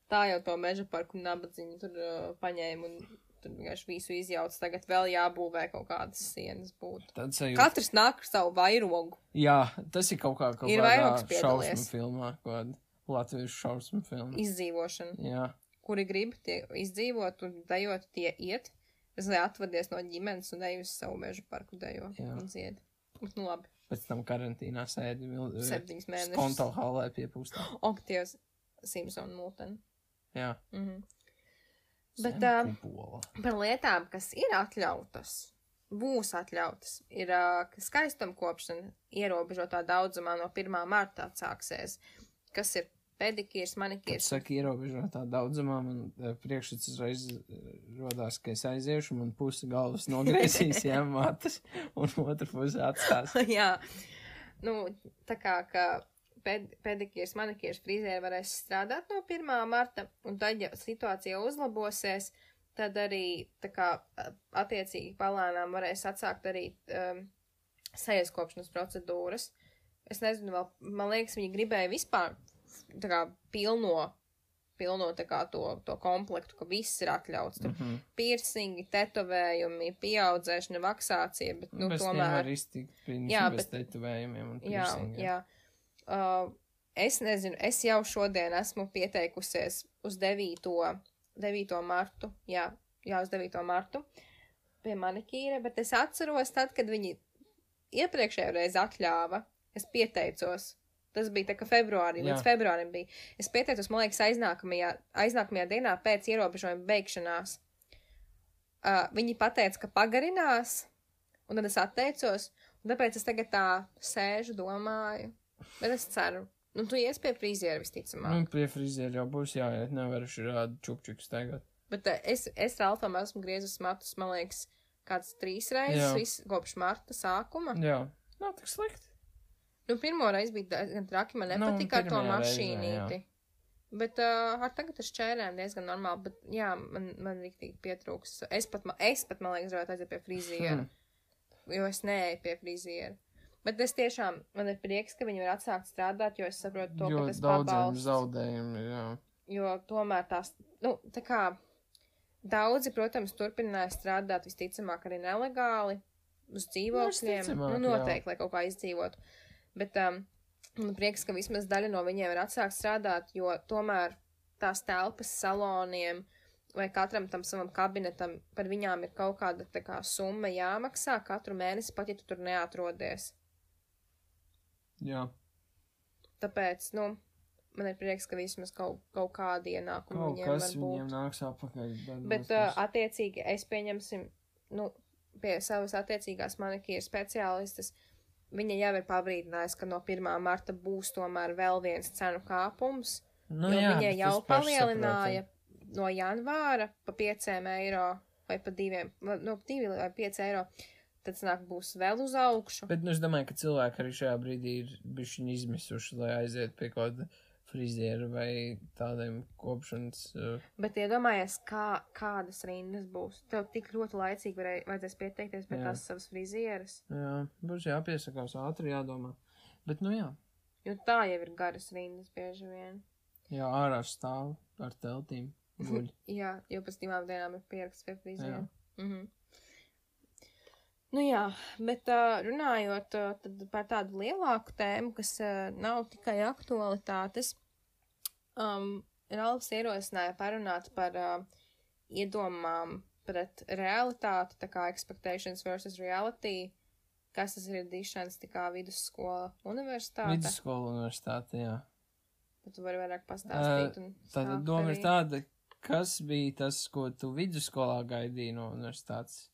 Tā jau to meža parku nabadziņu tur uh, paņēma un tur vienkārši visu izjauc. Tagad vēl jābūvē kaut kādas sienas būt. Tad sajūta. Katrs nāk ar savu vairogu. Jā, tas ir kaut kā kaut Ir kādā šausmu filmā, kaut kāda latviešu šausmu filma. Izdzīvošana. Jā, Kuri grib tie izdzīvot un dejot, tie iet. Es lai atvadies no ģimenes un eju uz savu meža parku dejo Jā. un dzied. Bet, nu labi, pēc tam karantīnā sēdi mil- septiņas mēnešus. skonto halē piepūstā. Oktievs Simpson Multen. Jā. Mhm. Bet, kupola. Par lietām, kas ir atļautas, būs atļautas, ir ka skaistumkopšana ierobežotā daudzumā no 1. marta atsāksies, kas ir pedikīrs, manikīrs. saka ierobežotā daudzumā, man eh, priekšstats uzreiz eh, rodās, ka es aiziešu, man pusi galvas nogriezīs, jā, matas, un otru pusi atstās. Jā, nu, tā kā, ka ped, pedikīrs, manikīrs, frizēri varēs strādāt no 1. marta, un tad, ja situācija uzlabosies, tad arī, tā kā, attiecīgi palēnām varēs atsākt arī um, sejas kopšanas procedūras. Es nezinu, vēl, man liekas, viņi gribēja vispār, tā kā, pilno, pilno, tā kā, to, to komplektu, ka viss ir atļauts. Tur Mhm. piercingi, tetovējumi, pieaudzēšana, vaksācija, bet, nu, Bez tiem tomēr. var iztikt, Jā, principā, bez bet- tetovējumiem un Jā, piercingiem. jā. Uh, es nezinu, es jau šodien esmu pieteikusies uz 9. 9. martu. Jā, jā, uz 9. martu pie manikīra, bet es atceros tad, kad viņi iepriekšējo reizi atļāva, es pieteicos. Tas bija tā, ka februārī, Jā. līdz februārim bija. Es pieteicos, man liekas, aiznākamajā, aiznākamajā dienā pēc ierobežojuma beigšanās. Uh, viņi pateica, ka pagarinās, un tad es atteicos, un tāpēc es tagad tā sēžu, domāju, bet es ceru. Nu, tu ies pie friziera visticamāk. Nu, pie friziera jau būs jāiet, nevaru šādu čupčuku staigāt. Bet uh, es, es Ralfam esmu griezus matus, man liekas, kāds trīs reizes, kopš marta sākuma. Jā, nav tik slikti. Nu, pirmo reizi bija diezgan traki, man Nu, nepatika ar to pirmajā reizē, mašīnīti. Bet uh, ar tagad ar šķērēm diezgan normāli, bet jā, man, man rīktīgi pietrūks. Es pat, ma- es pat, man liekas, gribētu aiziet pie friziera, Hmm. jo es neeju pie friziera. Bet es tiešām, man ir prieks, ka viņi var atsākt strādāt, jo es saprotu to, jo ka tas daudziem zaudējumi, jā. Jo tomēr tās, nu, tā kā daudzi, protams, turpināja strādāt visticamāk arī nelegāli uz dzīvokļiem. Visticamāk, Nu, noteikti, lai kaut kā izdzīvotu. Bet um, man prieks, ka vismaz daļa no viņiem ir atsākt strādāt, jo tomēr tās telpas saloniem vai katram tam savam kabinetam par viņām ir kaut kāda tā kā summa jāmaksā katru mēnesi, pat ja tu tur neatrodies. jā. Tāpēc, nu, man ir prieks, ka vismaz kaut, kaut kāda ienākuma Kaut viņiem kas viņiem nāks apakaļ. Bet, uh, attiecīgi, es pieņemsim, nu, pie savas attiecīgās manikīra speciālistas, viņa jau ir pabrīdinājusi, ka no 1. marta būs tomēr vēl viens cenu kāpums, nu, jā, viņa bet jau palielināja no janvāra pa 5 eiro vai pa 2, no 2 vai 5 eiro. Tad sanāk būs vēl uz augšu. Bet nu, es domāju, ka cilvēki arī šajā brīdī ir bijuši izmisuši, lai aiziet pie kaut kāda friziera vai tādiem kopšanas. Uh, Bet iedomājies, kā, kādas rindas būs. Tev tik ļoti laicīgi varēja, vajadzēs pieteikties pie Jā. tās savas frizieras. jā, būs jāpiesakās ātri, jādomā. Bet, nu jā, Jo tā jau ir garas rindas bieži vien. jā ārā stāv ar teltīm. Jā, jo pēc divām dienām ir pieraksts pie friziera. Jā. Mhm. Nu jā, bet uh, runājot uh, par tādu lielāku tēmu, kas uh, nav tikai aktualitātes, um, Ralfs ierosināja parunāt par uh, iedomām pret realitāti, tā kā expectations versus reality, kas tas ir dišanas, tā kā vidusskola, universitāte. Vidusskola universitāte, jā. Tad tu vari vairāk pastāstīt. un Tātad doma ir tāda, kas bija tas, ko tu vidusskolā gaidīji no universitātes.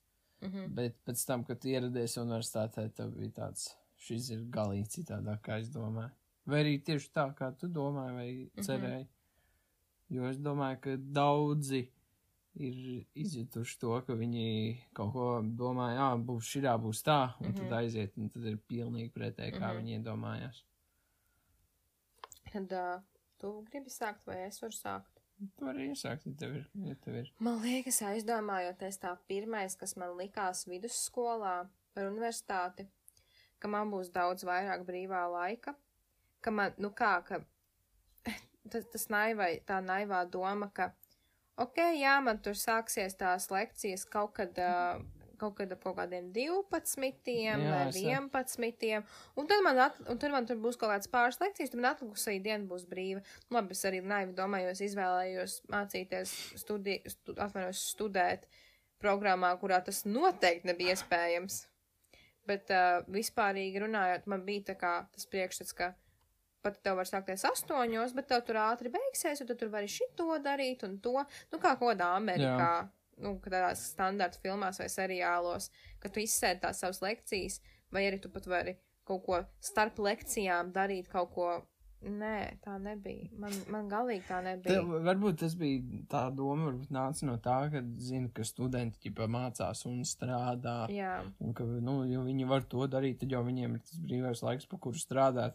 Mhm. Bet pēc tam, kad tu ieradies universitātē, tev bija tāds, šis ir galīgi citādāk, kā es domāju. Vai arī tieši tā, kā tu domāji vai Mhm. cerēji. Jo es domāju, ka daudzi ir izjutuši to, ka viņi kaut ko domā, jā, būs šitā, būs tā, un Mhm. tad aiziet, un tad ir pilnīgi pretēji, kā Mhm. viņi iedomājās. Tad uh, tu gribi sākt, vai es varu sākt? Tu vari iesākt, ja tev ir. Ja tev ir. Man liekas, aizdomājoties tā pirmais, kas man likās vidusskolā par universitāti, ka man būs daudz vairāk brīvā laika, ka man, nu kā, ka tas, tas naivai, tā naivā doma, ka, ok, jā, man tur sāksies tās lekcijas kaut kad, uh, kaut kad ap kaut kādiem 12 Jā, vai es 11, un tad man, at, un tad man tur būs kaut kāds pāris lekcijas, tad man atlikusi diena būs brīva. Nu, Labi, es arī naivi domāju, es izvēlējos mācīties, studi, stu, atvainojos, studēt programmā, kurā tas noteikti nebija iespējams. Bet uh, vispārīgi runājot, man bija tā kā tas priekšstats, ka pat tev var sākties astoņos, bet tev tur ātri beigsies, un tu tur vari šito darīt un to. Nu, kā kaut kādā Amerikā, nu, kādās standarta filmās vai seriālos, ka tu izsēdi tās savas lekcijas, vai arī tu pat vari kaut ko starp lekcijām darīt, kaut ko. Nē, tā nebija. Man, man galīgi tā nebija. Tev, varbūt tas bija tā doma, varbūt nāca no tā, ka zina, ka studenti ģipa mācās un strādā. Jā, Un ka, nu, ja viņi var to darīt, tad jau viņiem ir tas brīvais laiks, pa kuru strādāt.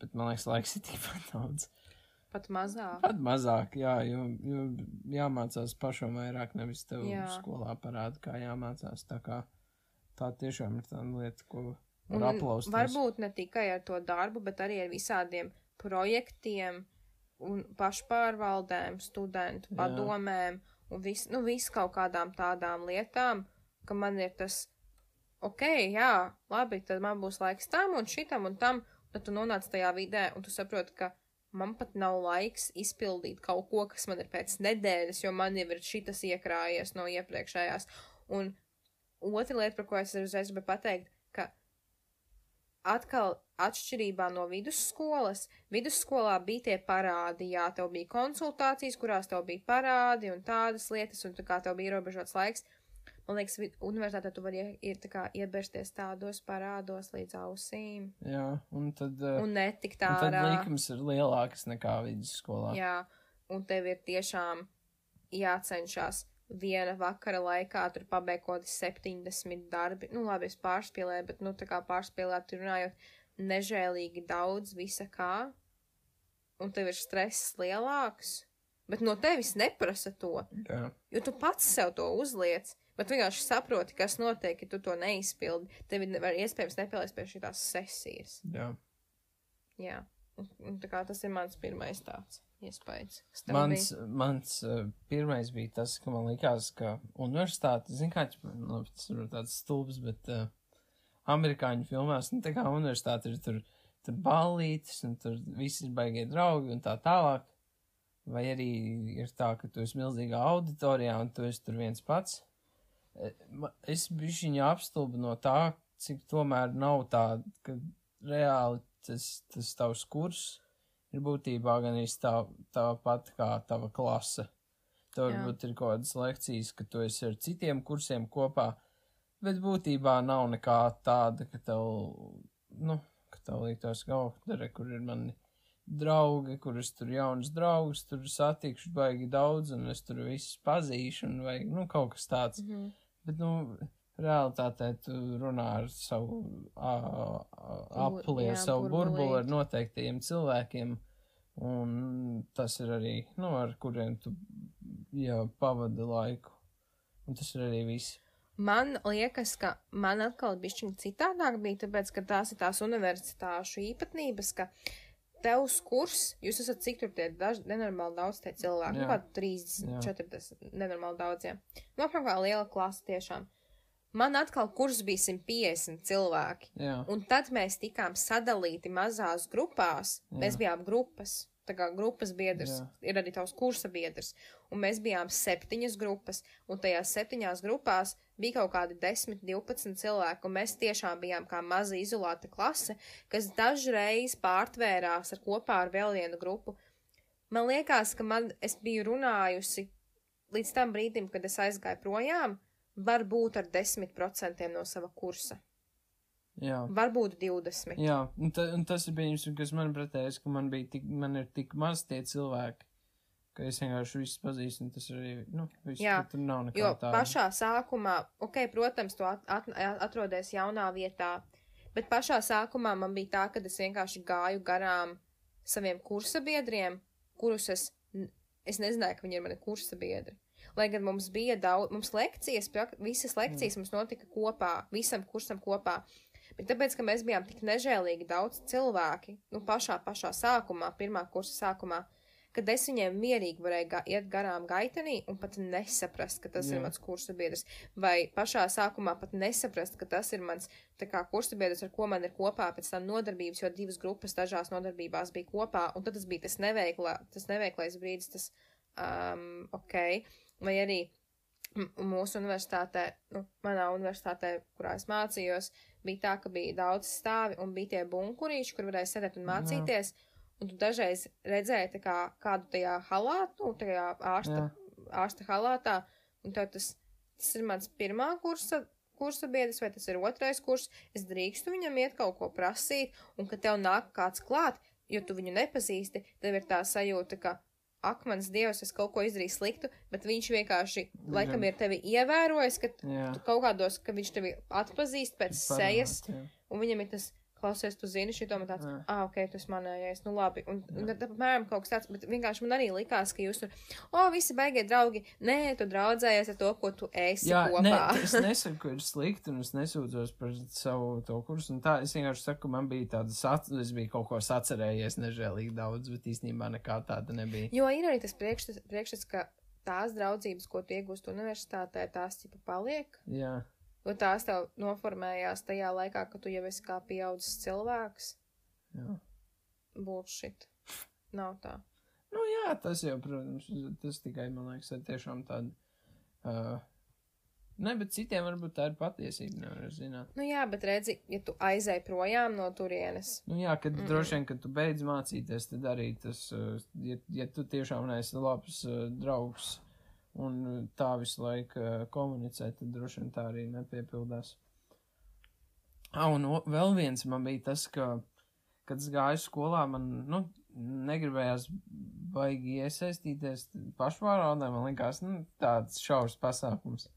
Bet man liekas, laiks ir tikpat daudz. Pat mazāk. Pat mazāk, jā, jo, jo jāmācās pašam vairāk, nevis tev Jā. skolā parāda, kā jāmācās. Tā kā tā tiešām ir tā lieta, ko var aplaust. varbūt ne tikai ar to darbu, bet arī ar visādiem projektiem un pašpārvaldēm, studentu Jā. padomēm un visu, nu, visu kaut kādām tādām lietām, ka man ir tas, ok, jā, labi, tad man būs laiks tam un šitam un tam, tad tu nonāc tajā vidē un tu saproti, ka man pat nav laiks izpildīt kaut ko, kas man ir pēc nedēļas, jo man jau ir šitas iekrājies no iepriekšējās. Un otra lieta, par ko es uzreiz gribēju pateikt, ka atkal atšķirībā no vidusskolas, vidusskolā bija tie parādi, jā, tev bija konsultācijas, kurās tev bija parādi un tādas lietas, un tā kā tev bija ierobežots laiks. Man liekas, universitātē tu vari ir tā kā iebersties tādos parādos līdz ausīm Jā, un tad, uh, un netikt un tad likums ir lielāks nekā vidusskolā. Jā, un tev ir tiešām jācenšas viena vakara laikā tur pabeigt kaut kādi 70 darbi. Nu, labi, es pārspīlēju, bet, nu, tā kā pārspīlēt, runājot, nežēlīgi daudz visa kā, un tev ir stress lielāks, bet no tevis neprasa to, Jā. jo tu pats sev to uzliec. Bet vienkārši saproti, kas notiek, ja tu to neizpildi. Tev var iespējams nepielēst pie šīs sesijas. Jā. Jā. Un tā kā tas ir mans pirmais tāds iespējas. Mans, bija? mans uh, pirmais bija tas, ka man likās, ka universitāte, zin kā, nu, tas ir tāds stulbs, bet uh, amerikāņu filmās, nu, tā kā universitāte ir tur, tur ballītes, un tur visi ir baigie draugi un tā tālāk. Vai arī ir tā, ka tu esi milzīgā auditorijā un tu esi tur viens pats. E, es biju viņa apstulbu no tā, cik tomēr nav tā, ka reāli tas, tas tavs kurs ir būtībā gan arī tā, tā pat kā tava klase. Tur varbūt ir kaut kādas lekcijas, ka tu esi ar citiem kursiem kopā, bet būtībā nav nekā tāda, ka tev, nu, ka tev liktos, ka, oh, dara, kur ir mani draugi, kurus tur jaunas draugus, tur satikšu baigi daudz, un es tur visus pazīšu, un vai, nu, kaut kas tāds. Mm -hmm. Bet, nu, realitātē tu runā ar savu apli, ar savu burbuli, ar noteiktajiem cilvēkiem, un tas ir arī, nu, ar kuriem tu jau pavadi laiku. Un tas ir arī viss. Man liekas, ka man atkal bišķiņ citādāk bija, tāpēc, ka tās ir tās universitāšu īpatnības, ka uh, tevs kurs, jūs esat cik tur tie daži, nenormāli daudz tie cilvēki, nu kā 30, jā. 40, nenormāli daudz, jā. Nu, apmēram kā liela klasa tiešām. Man atkal kurs bija 150 cilvēki, jā. un tad mēs tikām sadalīti mazās grupās, jā. mēs bijām grupas tā kā grupas biedrs, Jā. ir arī tavs kursa biedrs. Un mēs bijām septiņas grupas, un tajās septiņās grupās bija kaut kādi 10, 12 cilvēki, un mēs tiešām bijām kā maza izolēta klase, kas dažreiz pārtvērās ar kopā ar vēl vienu grupu. Man liekas, ka man, es biju runājusi līdz tam brīdim, kad es aizgāju projām, varbūt ar 10% no sava kursa. Jā. Varbūt 20. Jā, un, ta, un tas ir bijis, kas man pretējais, ka man bija tik, man ir tik maz tie cilvēki, ka es vienkārši visus pazīstu, un tas arī, nu, viss, Jā, tur nav nekā jo tāda. pašā sākumā, ok, protams, tu at, at, atrodies jaunā vietā, bet pašā sākumā man bija tā, ka es vienkārši gāju garām saviem kursa biedriem, kurus es, es nezināju, ka viņi ir mani kursa biedri. Lai gan mums bija daudz, mums lekcijas, visas lekcijas mm. mums notika kopā, visam kursam kopā, bet tāpēc, ka mēs bijām tik nežēlīgi daudz cilvēki, nu, pašā, pašā sākumā, pirmā kursa sākumā, kad es viņiem mierīgi varēju ga iet garām gaitenī un pat nesaprast, ka tas Jā. ir mans kursa biedrs, vai pašā sākumā pat nesaprast, ka tas ir mans, kursa biedrs, ar ko man ir kopā pēc tam nodarbības, jo divas grupas dažās nodarbībās bija kopā, un tad tas bija tas neveiklā, tas neveiklais brīdis, tas, um, ok, vai arī mūsu universitātē, nu, manā universitātē, kurā es mācījos, bija tā, ka bija daudz stāvi un bija tie bunkurīši, kur varēja sēdēt un mācīties. Jā. Un tu dažreiz redzēji kā, kādu tajā halātu, nu, tajā ārsta, Jā. ārsta halātā, un tad tas, tas ir mans pirmā kursa, kursa biedrs, vai tas ir otrais kurs, es drīkstu viņam iet kaut ko prasīt, un kad tev nāk kāds klāt, jo tu viņu nepazīsti, tev ir tā sajūta, ka ak, mans dievs, es kaut ko izdarīju sliktu, bet viņš vienkārši, laikam, ir tevi ievērojis, ka kaut kādos, ka viņš tevi atpazīst pēc Parāt, sejas, jā. un viņam ir tas klausies, tu zini šito, man tāds, ah, ok, tas manējais, nu labi. Un, un tad, apmēram, kaut kas tāds, bet vienkārši man arī likās, ka jūs tur, o, oh, visi beigie draugi, nē, tu draudzējies ar to, ko tu esi Jā, kopā. Nē, es nesaku, ka ir slikti, un es nesūdzos par savu to kursu, un tā, es vienkārši saku, man bija tāda, sac, es biju kaut ko sacerējies nežēlīgi daudz, bet īstenībā nekā tāda nebija. Jo ir arī tas priekšstats, priekšstats ka tās draudzības, ko tu iegūst universitātē, tās tipa paliek. Jā. Jo tās tev noformējās tajā laikā, kad tu jau esi kā pieaudzis cilvēks. Jā. Bullshit. Nav tā. Nu jā, tas jau, protams, tas tikai, man liekas, ir tiešām tāda. Uh, ne, bet citiem varbūt tā ir patiesība, nevar zināt. Nu jā, bet redzi, ja tu aizēji projām no turienes. Nu jā, kad mm. droši vien, kad tu beidz mācīties, tad arī tas, uh, ja, ja tu tiešām neesi labs uh, draugs un uh, tā visu laiku uh, komunicē, tad droši vien tā arī nepiepildās. Ah, un vēl viens man bija tas, ka, kad es gāju skolā, man, nu, negribējās baigi iesaistīties pašvārādē, man likās, nu, tāds šaurs pasākums.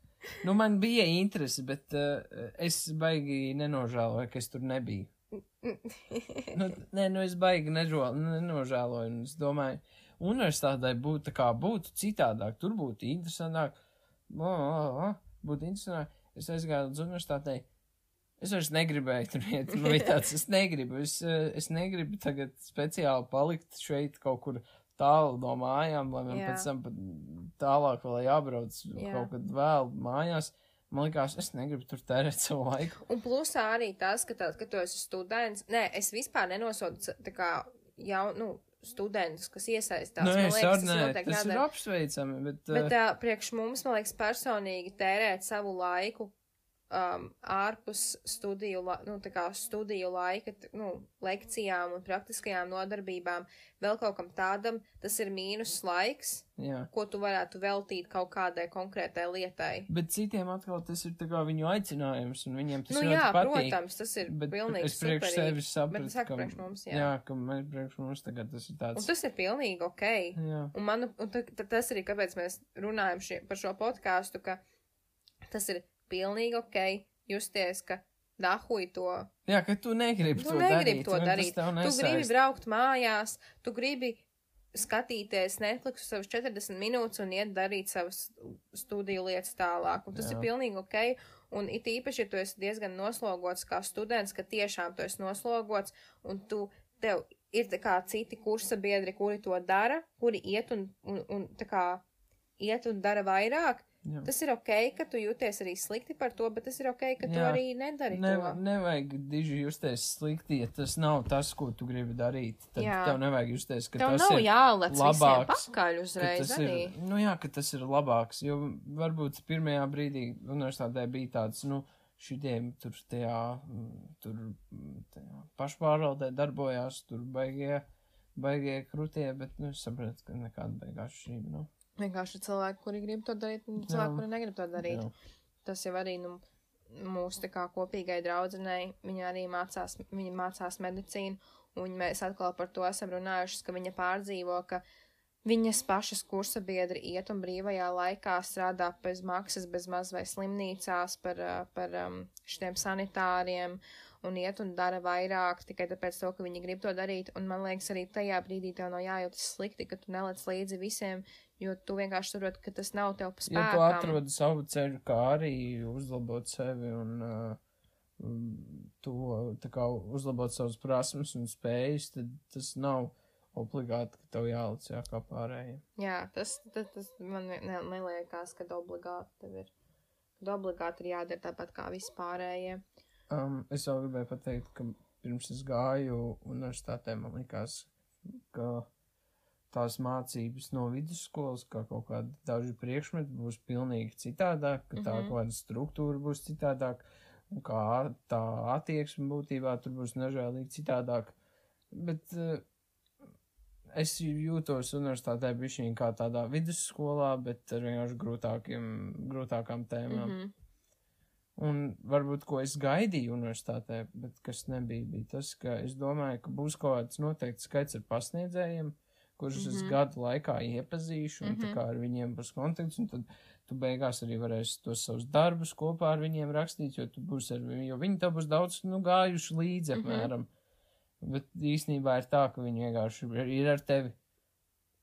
Nu, man bija interese, bet uh, es baigi nenožēloju, ka es tur nebiju. nu, nē, nu, es baigi nežo, nenožēloju, un es domāju, uh, universitātei būtu būtu citādāk, tur būtu interesantāk. būtu interesanti. Es aizgāju uz universitātei. Es vairs negribēju tur iet. Man bija tāds, es negribu. Es, es negribu tagad speciāli palikt šeit kaut kur tālu no mājām, lai man Jā. pēc tam pat tālāk vēl jābrauc Jā. kaut kad vēl mājās. Man liekas, es negribu tur tērēt savu laiku. Un plusā arī tas, ka, tā, ka tu esi students. Nē, es vispār nenosodu tā kā jau, nu, studentus, kas iesaistās. Nē, liekas, tas nē, noteikti tas ir apsveicami, bet, Bet uh, uh, priekš mums, man liekas, personīgi tērēt savu laiku um, ārpus studiju, la, nu, tā kā studiju laika, t- nu, lekcijām un praktiskajām nodarbībām, vēl kaut kam tādam, tas ir mīnus laiks, jā. ko tu varētu veltīt kaut kādai konkrētai lietai. Bet citiem atkal tas ir viņu aicinājums, un viņiem tas Nu, ļoti jā, patīk. protams, tas ir Bet pilnīgi es priekš sevis es saku priekš mums, jā. jā, ka mēs priekš mums tagad tas ir Un tāds. tas ir pilnīgi ok. Jā, Un, man, un ta, ta, tas arī, kāpēc mēs runājam šie, par šo podkāstu, ka tas ir pilnīgi ok justies, ka dahuj to. jā, ka tu negribi Tu to negribi darīt. to darīt. Tu gribi braukt mājās, tu gribi skatīties Netflix savus 40 minūtes un iet darīt savas studiju lietas tālāk. Un tas Jā. ir pilnīgi ok. Un it īpaši, ja tu esi diezgan noslogots kā students, ka tiešām tu esi noslogots un tu tev ir kā citi kursa biedri, kuri to dara, kuri iet un, un, un tā kā iet un dara vairāk. Jā. Tas ir ok, ka tu jūties arī slikti par to, bet tas ir ok, ka tu Jā. arī nedari Ne, to. nevajag diži justies slikti, ja tas nav tas, ko tu gribi darīt. Tad Jā. tev nevajag justies, ka Tev tas nav jālec labāks, pakaļ ka uzreiz arī. ir, nu jā, ka tas ir labāks, jo varbūt pirmajā brīdī universitātē bija tāds, nu, šitiem tur tajā, mm, tur mm, tajā pašpārvaldē darbojās, tur baigie, baigie krutie, bet, nu, es sapratu, ka nekāda beigās šī nav. Vienkārši cilvēki, kuri grib to darīt, un Jā. cilvēki, kuri negrib to darīt. Jā. Tas jau arī nu, mūsu tā kā kopīgai draudzenei, viņa arī mācās, viņa mācās medicīnu, un mēs atkal par to esam runājušas, ka viņa pārdzīvo, ka viņas pašas kursa biedri iet un brīvajā laikā strādā bez maksas, bez maz vai slimnīcās par, ā, par um, šiem sanitāriem un iet un dara vairāk tikai tāpēc, to, ka viņi grib to darīt. Un man liekas, arī tajā brīdī tev nav jājūtas slikti, ka tu nelec līdzi visiem, jo tu vienkārši saproti, ka tas nav tev pa Ja tu atrodi savu ceļu, kā arī uzlabot sevi un uh, um, to, tā kā uzlabot savas prasmes un spējas, tad tas nav obligāti, ka tev jālic jā, kā pārējiem. Jā, tas, tas, tas man ne- neliekās, ka obligāti tev ir. Kad obligāti ir jādara tāpat kā vispārējie. Um, es vēl gribēju pateikt, ka pirms es gāju universitātē, man likās, ka tās mācības no vidusskolas, kā kaut kādi daži priekšmeti, būs pilnīgi citādāk, ka tā Mhm. kaut kāda struktūra būs citādāk, un kā tā attieksme būtībā tur būs nežēlīgi citādāk. Bet uh, es jūtos universitātē bišķiņ kā tādā vidusskolā, bet ar vienkārši grūtākiem, grūtākām tēmām. Mm -hmm. Un varbūt, ko es gaidīju universitātē, bet kas nebija, bija tas, ka es domāju, ka būs kaut kāds noteikts skaits ar pasniedzējiem, kurus mm -hmm. es Mhm. gadu laikā iepazīšu, un mm -hmm. ar viņiem būs kontakts, un tad tu beigās arī varēsi tos savus darbus kopā ar viņiem rakstīt, jo viņiem, jo viņi tev būs daudz, nu, gājuši līdzi Mhm. apmēram. Bet īstenībā ir tā, ka viņi vienkārši ir, ir ar tevi.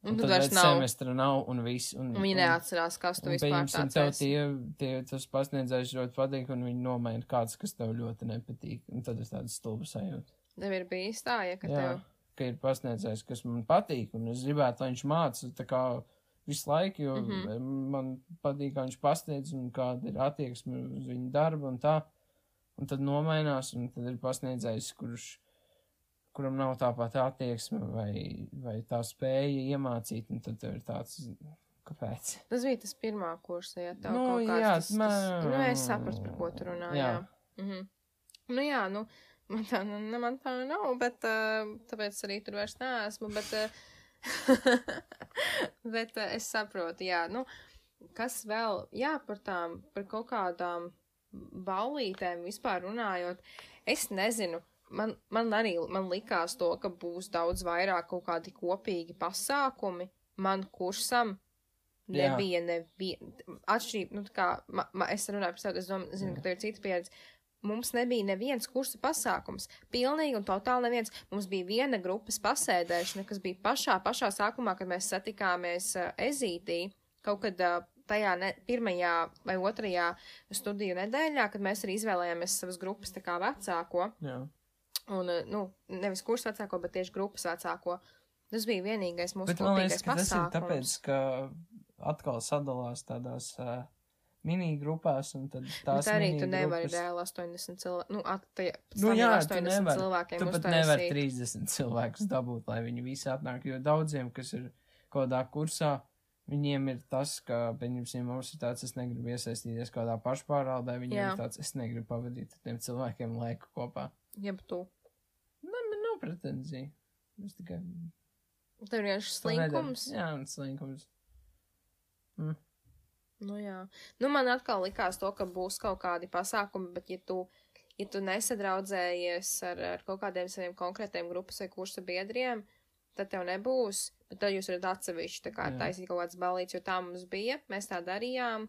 Un tad tad vairs nav. semestra nav, un viss. Un, Un viņi un- neatcerās, kas tu Un, vispār tāds tev esi. tie, tie, tas pasniedzējs ļoti patīk, un viņi nomaina kāds, kas tev ļoti nepatīk. Un tad ir tāds stulbs sajūta. Tev ir bijis tā, ja, ka Jā, tev. Ka ir pasniedzējs, kas man patīk, un es gribētu, lai viņš māca tā kā visu laiku, jo mm. -hmm. man patīk, kā viņš pasniedz, un kāda ir attieksme uz viņu darbu, un tā. Un tad nomainās, un tad ir pasniedzējs, kurš, kuram nav tāpat attieksme vai, vai tā spēja iemācīt, un tad ir tāds, kāpēc? Tas bija tas pirmā kursa, ja tev Nu, kaut kāds jā, tas, tas, man- nu, es sapratu, par ko tu runā, jā. Jā. jā. Mhm. Nu, jā, nu, man tā, nu, ne, man tā nav, bet, uh, tāpēc arī tur vairs neesmu, bet, uh, bet uh, es saprotu, jā, nu, kas vēl, jā, par tām, par kaut kādām ballītēm vispār runājot, es nezinu, man, man arī, man likās to, ka būs daudz vairāk kaut kādi kopīgi pasākumi man kursam, nebija neviena atšķirība. Nu, tā kā ma, ma, es runāju par sevi, es domāju, zinu, ka tev ir cita pieredze. Mums nebija neviens kursa pasākums. Pilnīgi un totāli neviens. Mums bija viena grupas pasēdēšana, kas bija pašā, pašā sākumā, kad mēs satikāmies uh, ezītī. Kaut kad uh, tajā ne, pirmajā vai otrajā studiju nedēļā, kad mēs arī izvēlējāmies savas grupas tā kā vecāko. Jā. Un, eh, nu, nevis kursu vecāko, bet tieši grupas vecāko. Tas bija vienīgais mūsu ka tas ir pasākums. tāpēc, ka atkal sadalās tādās uh, mini grupās un tad tās Bet arī tu nevari reāli 80 cilvēku, nu, at, tajā, Nu jā, tu 80 nevari. cilvēkiem Tu pat nevari 30 cilvēkus dabūt, lai viņi visi atnāk, jo daudziem, kas ir kādā kursā, viņiem ir tas, ka, pieņemsim, mums ir tāds, es negribu iesaistīties kādā pašpārvaldē, viņiem Jā. ir tāds, es negribu pavadīt ar tiem cilvēkiem laiku kopā. Jeb tu. Ne, man nav pretenzija. Es tikai. Tev ir vienkārši slinkums. Jā, slinkums. Nu, jā. Nu, man atkal likās to, ka būs kaut kādi pasākumi, bet ja tu, ja tu nesadraudzējies ar, ar kaut kādiem saviem konkrētiem grupas vai kursa biedriem, tad tev nebūs, bet tad jūs varat atsevišķi kā taisīt kaut kāds balīts, jo tā mums bija, mēs tā darījām,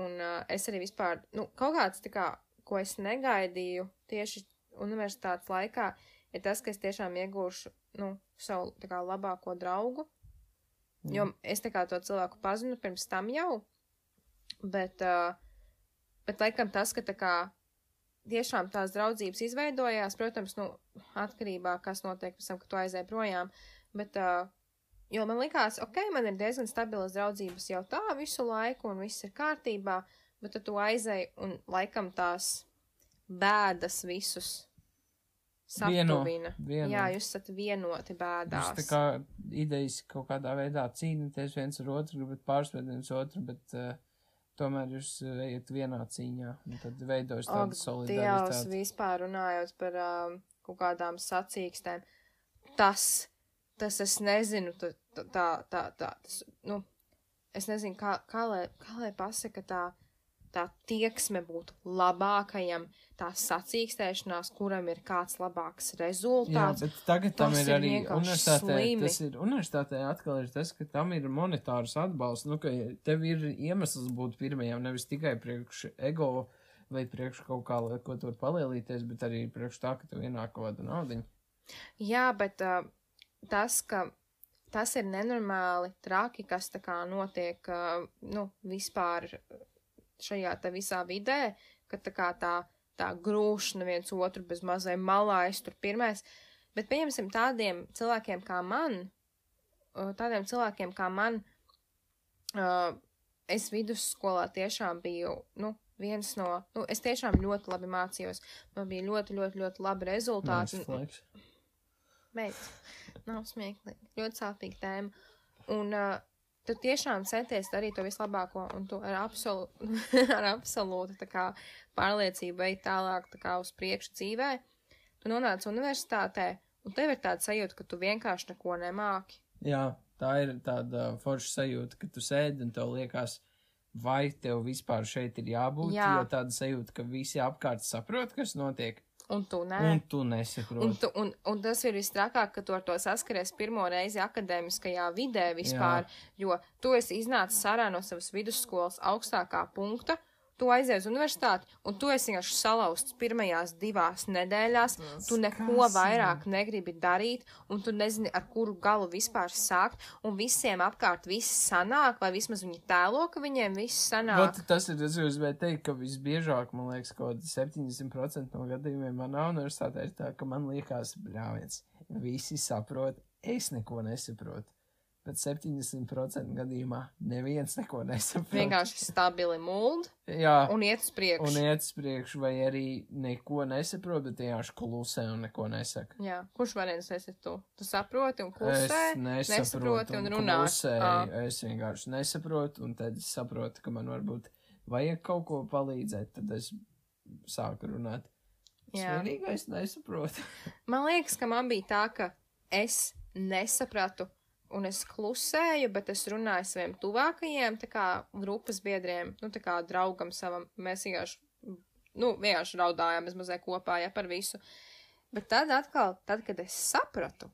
un uh, es arī vispār, nu, kaut kāds kā, ko es negaidīju tieši universitātes laikā, ir tas, ka es tiešām iegūšu, nu, savu tā kā labāko draugu, Jo es tā kā to cilvēku pazinu pirms tam jau, bet, uh, bet laikam tas, ka tā kā tiešām tās draudzības izveidojās, protams, nu, atkarībā, kas notiek pēc tam, kad tu aizēji projām, bet, uh, jo man likās, ok, man ir diezgan stabilas draudzības jau tā visu laiku un viss ir kārtībā, bet tad tu aizēji un laikam tās bēdas visus Vieno, saptuvina. vieno. Jā, jūs esat vienoti bēdās. Jūs tā kā idejas kaut kādā veidā cīnāties viens ar otru, gribat pārspēt viens otru, bet uh, tomēr jūs uh, ejat vienā cīņā, un tad veidojas tāda Dievs, solidaritāte. vispār runājot par um, kaut kādām sacīkstēm. Tas, tas es nezinu, tā, tā, tā, tā tas, nu, es nezinu, kā, kā, lai, kā lai pasaka tā, tā tieksme būtu labākajam, tā sacīkstēšanās, kuram ir kāds labāks Jā, rezultāts. bet tagad tam ir ir arī universitātē. slimi. Tas ir universitātē atkal ir tas, ka tam ir monetārs atbalsts. Nu, ka tev ir iemesls būt pirmajam, nevis tikai priekš ego vai priekš kaut kā, lai ko tur palielīties, bet arī priekš tā, ka tev ienāk kaut kāda naudiņa. Jā, bet uh, tas, ka tas ir nenormāli traki, kas tā kā notiek, uh, nu, vispār šajā te visā vidē, ka tā kā tā, tā grūšana viens otru bez mazai malā, es tur pirmais, bet pieņemsim tādiem cilvēkiem kā man, tādiem cilvēkiem kā man, es vidusskolā tiešām biju, nu, viens no, nu, es tiešām ļoti labi mācījos, man bija ļoti, ļoti, ļoti labi rezultāti. Flex. Beidz. Nav smieklīgi. Ļoti sāpīga tēma. Un uh, tu tiešām centies darīt to vislabāko, un tu ar, absolu, ar absolūtu kā, pārliecību ej tālāk tā kā, uz priekšu dzīvē. Tu nonāc universitātē, un tev ir tāda sajūta, ka tu vienkārši neko nemāki. Jā, tā ir tāda forša sajūta, ka tu sēdi un tev liekas, vai tev vispār šeit ir jābūt. Jā. Jo tāda sajūta, ka visi apkārt saprot, kas notiek, Un tu nē. un tu nesaproti. Un, tu, un, un tas ir visstrakāk, ka tu ar to saskaries pirmo reizi akadēmiskajā vidē vispār, Jā. jo tu esi iznācis ārā no savas vidusskolas augstākā punkta, tu aizies uz universitāti, un tu esi vienkārši salauzts pirmajās divās nedēļās, tu neko kas vairāk negribi darīt, un tu nezini, ar kuru galu vispār sākt, un visiem apkārt viss sanāk, vai vismaz viņi tēlo, ka viņiem viss sanāk. Vat, tas ir tas, ko es gribēju teikt, ka visbiežāk, man liekas, kaut kādi 70% no gadījumiem manā universitātē ir tā, ka man liekas, bļāviens, visi saprot, es neko nesaprotu. Bet 70% gadījumā neviens neko nesaprot. Vienkārši stabili muld Jā, un iet uz priekšu. un iet uz priekšu, vai arī neko nesaprot, bet vienkārši klusē un neko nesaka. Jā, kurš variants esi tu? Tu saproti un klusē, es nesaprotu nesaproti un runā. klusēju, Ā. Es vienkārši nesaprotu, un tad es saprotu, ka man varbūt vajag kaut ko palīdzēt, tad es sāku runāt. Svarīgais nesaprotu. Man liekas, ka man bija tā, ka es nesapratu un es klusēju, bet es runāju saviem tuvākajiem, tā kā grupas biedriem, nu tā kā draugam savam. Mēs vienkārši, nu, vienkārši raudājām, mazliet kopā, ja par visu. Bet tad atkal, tad, kad es sapratu,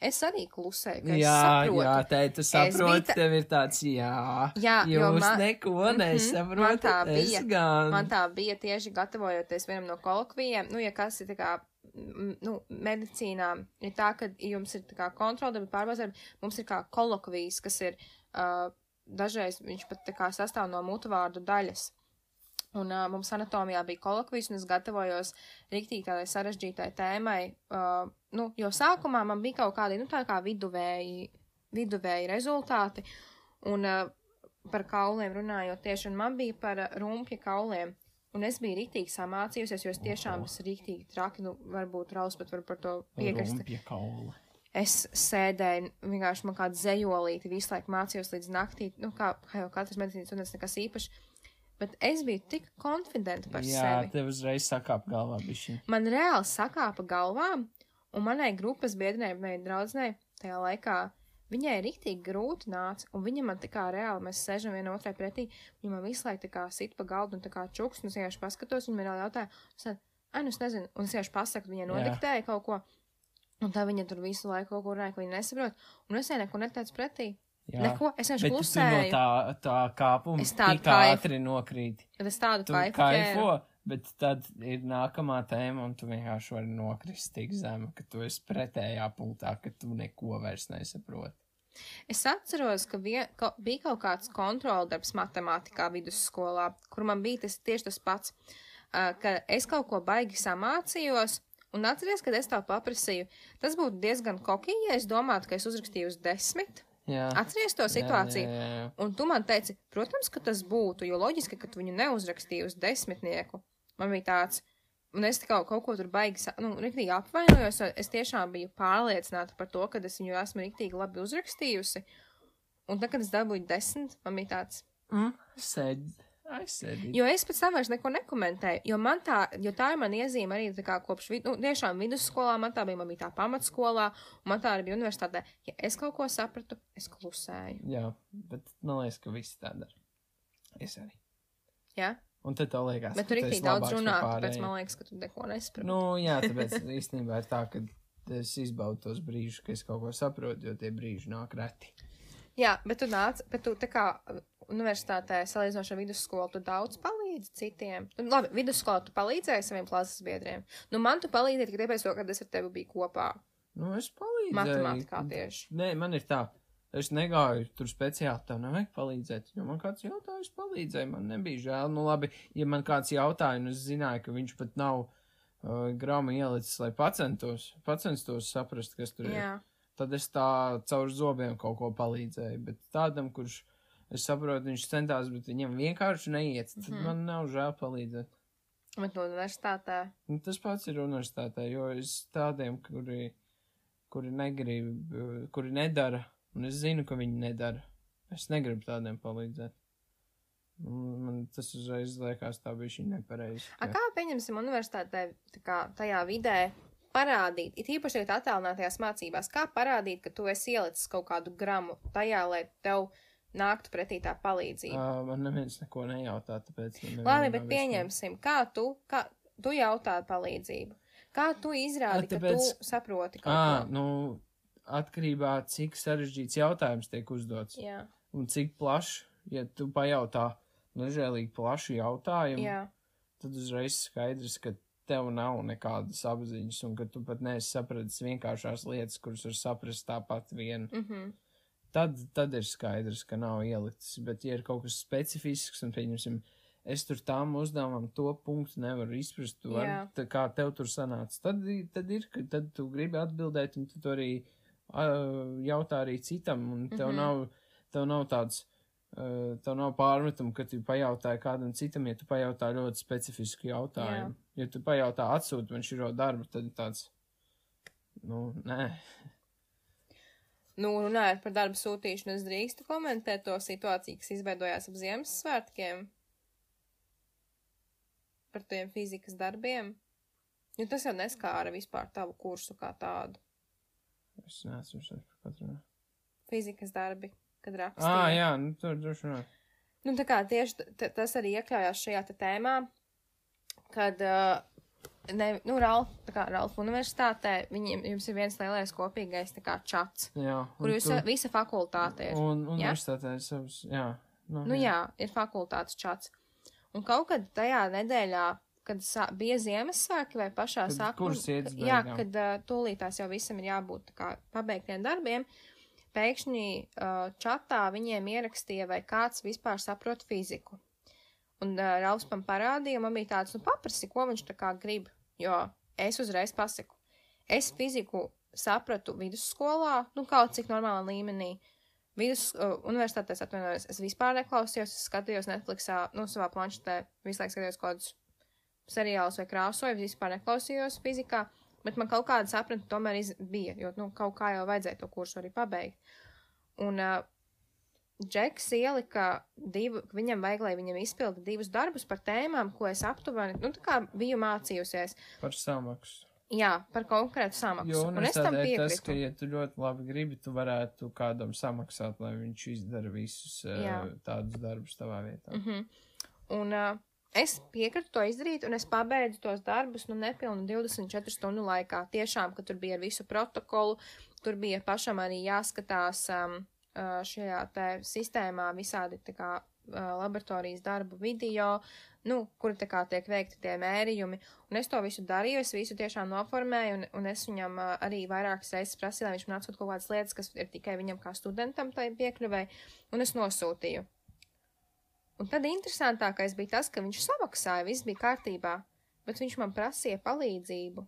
es arī klusēju, es Jā, saprotu. jā, teitu, biju saproti, tā- tev ir tāds, jā, Jā, jo jūs man- neko Mhm, man nesaprotat, tā es bija. gan. Man tā bija tieši gatavojoties vienam no kolokvijiem. Nu, ja kas ir tā kā, nu, medicīnā, ir tā, ka jums ir kā kontrola, bet pārbaudē, mums ir kā kolokvijas, kas ir uh, dažreiz viņš pat kā sastāv no mutvārdu daļas. Un uh, mums anatomijā bija kolokvijas, un es gatavojos rīktīgi tādai sarežģītai tēmai. Uh, nu, jo sākumā man bija kaut kādi, nu, tā kā viduvēji, viduvēji rezultāti, un uh, par kauliem runājot tieši, un man bija par rumpja kauliem. Un es biju rīktīgi samācījusies, jo es tiešām esmu rīktīgi traki, nu, varbūt Rauls pat var par to piekrist. Rumpja kaula. Es sēdēju, vienkārši man kāda zejolīte visu laiku mācījos līdz naktī, nu, kā, kā jau katrs medicīnas students, nekas īpašs. Bet es biju tik konfidenta par Jā, sevi. tev uzreiz sakāp galvā bišķiņ. Man reāli sakāpa galvā, un manai grupas biedrē, vai draudzenei, tajā laikā viņai rīktīgi grūti nāca, un viņa man tā kā reāli, mēs sēžam viena otrai pretī, viņa man visu laiku tā kā sit pa galdu un tā kā čuks, un es vienkārši paskatos, un viņa reāli jautāja, ai, nu es nezinu, un es vienkārši pasaku, viņa nodiktēja kaut ko, un tā viņa tur visu laiku kaut ko runāja, ko viņa nesaprot, un es neko neteicu pretī. Jā. Neko, es vienkārši tu no klusēju. tā, tā kāpuma Es tādu kaifu- ātri nokrīt. Es tādu Tu kaifu kaifo, ķēru. bet tad ir nākamā tēma, un tu vienkārši vari nokrist tik zemu, ka tu esi pretējā punktā, ka tu neko vairs nesaproti. Es atceros, ka vien, ka bija kaut kāds kontroldarbs matemātikā vidusskolā, kur man bija tas tieši tas pats, uh, ka es kaut ko baigi samācījos, un atceries, kad es tev paprasīju, tas būtu diezgan kokīgi, ja es domātu, ka es uzrakstīju uz desmit. Jā. Atceries to situāciju? Jā, jā, jā. Un tu man teici, protams, ka tas būtu, jo loģiski, ka tu viņu neuzrakstīji uz desmitnieku. Man bija tāds, un es kaut, kaut ko tur baigi, nu, riktīgi apvainojos, jo es tiešām biju pārliecināta par to, ka es viņu esmu riktīgi labi uzrakstījusi. Un tad, kad es dabūju desmit, man bija tāds, Mm, sēd. Jo es pēc tam vairs neko nekomentēju, jo man tā, jo tā ir man iezīme arī tā kā kopš, vid, nu, tiešām vidusskolā man tā bija, man bija tā pamatskolā, un man tā arī bija universitātē. Ja es kaut ko sapratu, es klusēju. Jā, bet man liekas, ka visi tā dara. Es arī. Ja? Un tad tev liekas, Bet tu ka rīktīgi daudz runā, tāpēc man liekas, ka tu neko nesaproti. Nu, jā, tāpēc īstenībā ir tā, ka es izbaudu tos brīžus, kad es kaut ko saprotu, jo tie brīži nāk reti. Jā, bet tu nāc, bet tu tā kā universitātē salīdzinoši ar vidusskolu, tu daudz palīdzi citiem. Nu, labi, vidusskolā tu palīdzēji saviem klases biedriem. Nu, man tu palīdzēji tikai tāpēc, kad es ar tevi biju kopā. Nu, es palīdzēju. Matemātikā tieši. Nē, man ir tā. Es negāju tur speciāli, tev nevajag palīdzēt. Jo man kāds jautāja, es palīdzēju, man nebija žēl. Nu, labi, ja man kāds jautāja, un es zināju, ka viņš pat nav uh, grāmatu ielicis, lai pacentos, pacenstos saprast, kas tur ir. Jā, tad es tā caur zobiem kaut ko palīdzēju. Bet tādam, kurš es saprotu, viņš centās, bet viņam vienkārši neiet, tad mm. -hmm. man nav žēl palīdzēt. bet no universitātē. Un tas pats ir universitātē, jo es tādiem, kuri, kuri negrib, eh, kuri nedara, un es zinu, ka viņi nedara, es negribu tādiem palīdzēt. Man tas uzreiz liekas, tā bija šī nepareizi. A, ka- kā pieņemsim universitātē, tā kā tajā vidē parādīt, it īpaši tagad attālinātajās mācībās, kā parādīt, ka tu esi ielicis kaut kādu gramu tajā, lai tev nāktu pretī tā palīdzība? Ā, Man neviens neko nejautā, tāpēc. Labi, bet pieņemsim, kā tu, kā tu jautā palīdzību. Kā tu izrādi, A, ka tāpēc- tu saproti kaut ko? nu, atkarībā cik sarežģīts jautājums tiek uzdots. Jā, Un cik plašs, ja tu pajautā nežēlīgi plašu jautājumu, jā, tad uzreiz skaidrs, ka tev nav nekādas apziņas un ka tu pat neesi sapratis vienkāršās lietas, kuras var saprast tāpat vien. mhm, Tad, tad ir skaidrs, ka nav ielicis. Bet, ja ir kaut kas specifisks un, pieņemsim, es tur tām uzdevumam to punktu nevaru izprast, Jā. tā kā tev tur sanāca, tad, tad ir, ka tad tu gribi atbildēt un tu to arī jautā arī citam un tev Mhm. nav, tev nav tāds. Uh, tev nav pārmetumu, ka tu pajautāji kādam citam, ja tu pajautā ļoti specifisku jautājumu. Ja tu pajautā atsūti man širo darbu, tad tāds, nu, nē. Nu, runājot par darbu sūtīšanu, es drīkstu komentēt to situāciju, kas izveidojās ap Ziemassvētkiem. Par tiem fizikas darbiem. Jo tas jau neskāra vispār tavu kursu kā tādu. Es neesmu šeit par katru. Fizikas darbi, kad Ā, rakstīja. jā, nu, tur droši vien. Nu, tā kā tieši tas arī iekļaujās šajā tēmā, kad, uh, ne, nu, Ralf, tā kā Ralfa universitātē, viņiem, jums ir viens lielais kopīgais, tā kā čats, Jā. kur un jūs, tu- visa fakultāte ir. Un jā? universitātē ir savs, jā. Nu, Nu jā, ir fakultātes čats. Un kaut kad tajā nedēļā, kad sā, bija Ziemassvētki vai pašā sākumā, jā, kad uh, tūlītās jau visam ir jābūt kā pabeigtiem darbiem, pēkšņi uh, čatā viņiem ierakstīja, vai kāds vispār saprot fiziku. Un uh, Ralfs man parādīja, man bija tāds, nu paprasti, ko viņš tā kā grib, jo es uzreiz pasaku. Es fiziku sapratu vidusskolā, nu kaut cik normālā līmenī. Vidus uh, universitātēs atvainojos, es vispār neklausījos, es skatījos Netflixā, nu savā planšetē, visu laiku skatījos kaut kādus seriālus vai krāsoju, vispār neklausījos fizikā, bet man kaut kāda sapratne tomēr bija, jo, nu, kaut kā jau vajadzēja to kursu arī pabeigt. Un uh, Džeks ielika divu, viņam vajag, lai viņam izpilda divus darbus par tēmām, ko es aptuveni, nu, tā kā biju mācījusies. Par samaksu. Jā, par konkrētu samaksu. Jo, un es tam piekrītu. Tas, ka, ja tu ļoti labi gribi, tu varētu kādam samaksāt, lai viņš izdara visus uh, tādus darbus tavā vietā. Mm -hmm. Un uh, es piekrītu to izdarīt, un es pabeidzu tos darbus, nu, nepilnu 24 stundu laikā. Tiešām, ka tur bija ar visu protokolu, tur bija pašam arī jāskatās um, šajā te sistēmā visādi tā kā laboratorijas darbu video, nu, kur tā kā tiek veikti tie mērījumi, un es to visu darīju, es visu tiešām noformēju, un, un es viņam uh, arī vairākas reizes prasīju, lai viņš man atsūta kaut kādas lietas, kas ir tikai viņam kā studentam tai piekļuvai, un es nosūtīju. Un tad interesantākais bija tas, ka viņš samaksāja, viss bija kārtībā, bet viņš man prasīja palīdzību.